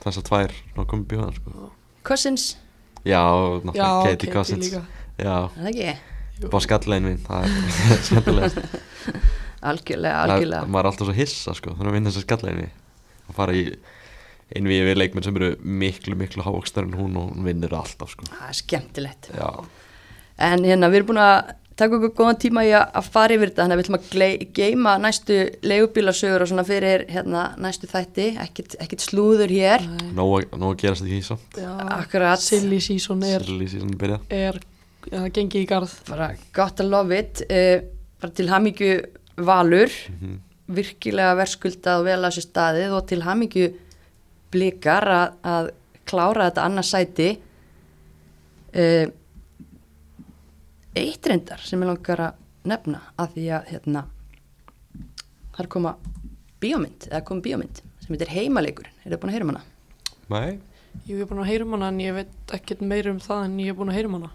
Þessar tvær ná komið bjóðan sko. Cousins, já, náttúrulega Katie Katie Cousins. já, er það ekki? bá skallegin mín það er *laughs* skemmtilegast. *laughs* Algjörlega, algjörlega. maður er alltaf svo hissa sko, þannig að vinna þessar skallegin að fara í einvið við leikmenn sem eru miklu, miklu hávokstari en hún og hún vinnur alltaf sko. Það er skemmtilegt. Já, En hérna, við erum búin að taka okkur góðan tíma í að að fara yfir þetta þannig að við ætlum að geima næstu leigubílasögur og svona fyrir hérna, næstu þætti, ekkit, ekkit slúður hér. Nóg að- að gerast ekki í samt. Akkurat, silly season er, Silly season byrjað. er ja, gengið í garð. Bara gott að love it. Uh, bara til hamingju valur. Mhm. virkilega verskuldað og vel að sér staðið og til hamingju blikar að, að klára þetta annars sæti. Uh, eitt reyndar sem ég langar að nefna að því að hérna þar koma bíómynd eða kom bíómynd sem heitir heimaleikurinn er það búin að heyra um hana? nei, Ég hef búin að heyra um hana en ég veit ekkert meira um það en ég hef búin að heyra um hana.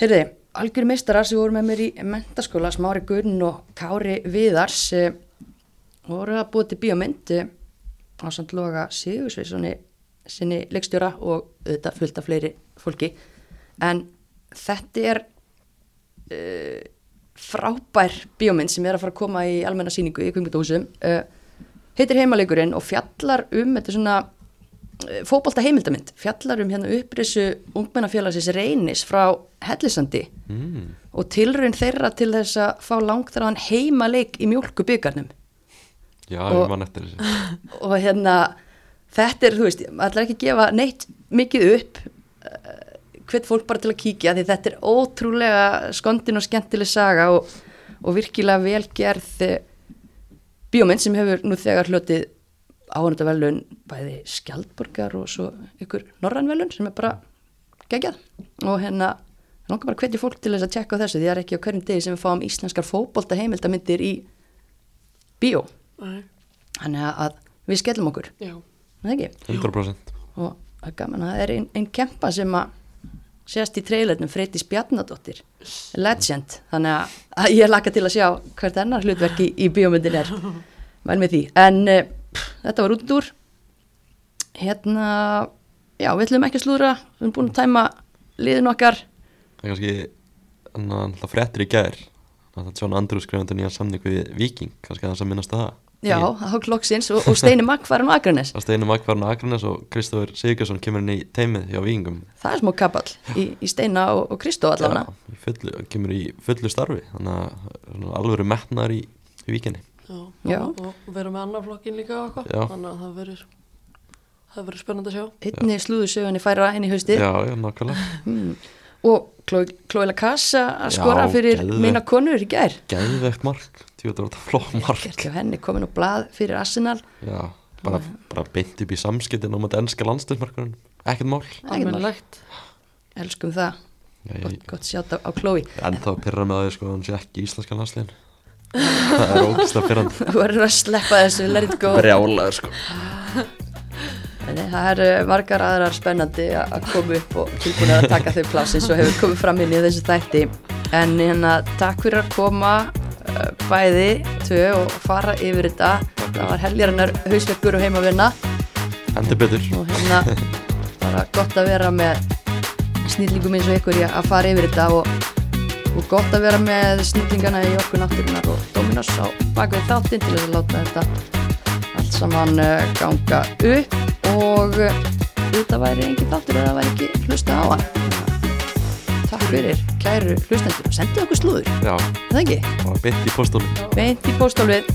Heyrði, algjör meistarar sem voru með mér í mentaskóla, Smári Gunn og Kári Viðars eh, voru að búið til bíómynd eh, á samt loga Sigursveissoni sinni leikstjóra og auðvitað fullt af fleiri fólki. En þetta er uh, frábær bíómynd sem er að fara að koma í almenna síningu í kvimutahúsum uh, heitir heimaleikurinn og fjallar um þetta svona fótbolta heimildamind fjallar um hérna upprisu ungmennafélagsins reynis frá Hellisandi mm. og tilraun þeirra til þess að fá langþráðan heimaleik í mjólkubyggarnum já, Og- ég man eftir þessi *laughs* og hérna þetta er, þú veist, maður ætlar ekki að gefa neitt mikið upp uh, hvert fólk bara til að kíkja því þetta er ótrúlega skondin og skemmtileg saga og, og virkilega velgerð uh, bíómynd sem hefur nú þegar hlotið áhörndavelun bæði skjaldborgar og svo ykkur norrannvelun sem er bara geggjað. Og hérna langar bara hvetja fólk til þess að tjekka á þessu því það er ekki á hverjum degi sem við fáum íslenskar fótbolta heimildamindir í bíó. Nei, þannig að við skellum okkur. Já, er það ekki? 100% og það er gaman að það er ein, ein kempa sem að sést í trailerinu Freydís Bjarnadóttir. Legend, þannig að, að ég laka til að sjá hvert ennar hlutverk í, í bíómyndin er. Vel með því, en uh, pff, þetta var út úr hérna já, við ætlum ekki að slúðra. Við erum búin að tæma liðin okkar. Það er kannski hann alltaf fréttir í gær að John Andrews skrifandi nýja samning við Viking. Kannski að minnast á það já, það hók loksins og, og Steini Magg var hann á Akranes að Steinu Magvarn Akranes og Kristófur Sigurðsson kemur inn í teimið hjá Víkingum það er smá kapall í, í Steina og, og Kristó allavega. Já, í fullu, kemur í fullu starfi þannig að svona alvöru metnar í, í Víkinni. Já, Já. Og, og vera með annar flokkin líka og eitthvað Þannig að það verður það verður spennandi að sjá. Einni slúðusögunni færa inn í haustið. Já, já, nákvæmlega. Mm. og Klóila Kassa að skora Já, fyrir geðveikt. mína konur í gær. Geðvegt mark, var þetta flott mark. Gerkja henni komin á blað fyrir Arsenal. Já, bara, bara beint upp í samskiptin á mæti ennska landslismarkunum ekkert mál. Ekkert mál. Elskum það, Já, gott, ég, gott sjátt á, á Klói En þá pyrra með það sko, hann sé ekki í íslenska landsliðin Það er ógæslega pyrrandi *laughs* þú verður að sleppa þessu, let it go. Brjálaður sko. Nei, það er uh, margar aðrar spennandi að koma upp og tilbúin að taka þau plásin svo hefur komið fram inn í þessu þætti. En hérna takk fyrir að koma bæði tvö og fara yfir þetta. Það var heljarinnar hausverkur og heima vinna Endur betur. Og hérna bara gott að vera með snillingum eins og ykkur í að fara yfir þetta og, og gott að vera með snillingana í okkur náttúrunar og Dominos á bakvið þáttinn til þess að láta þetta allt saman uh, ganga upp. Og uh, þetta væri engin þáttur eða það væri ekki hlusta á. hann Takk fyrir, kæru hlustendur og sendið okkur slúður, Já, er það ekki? bara beint í postónu Beint í póstólfið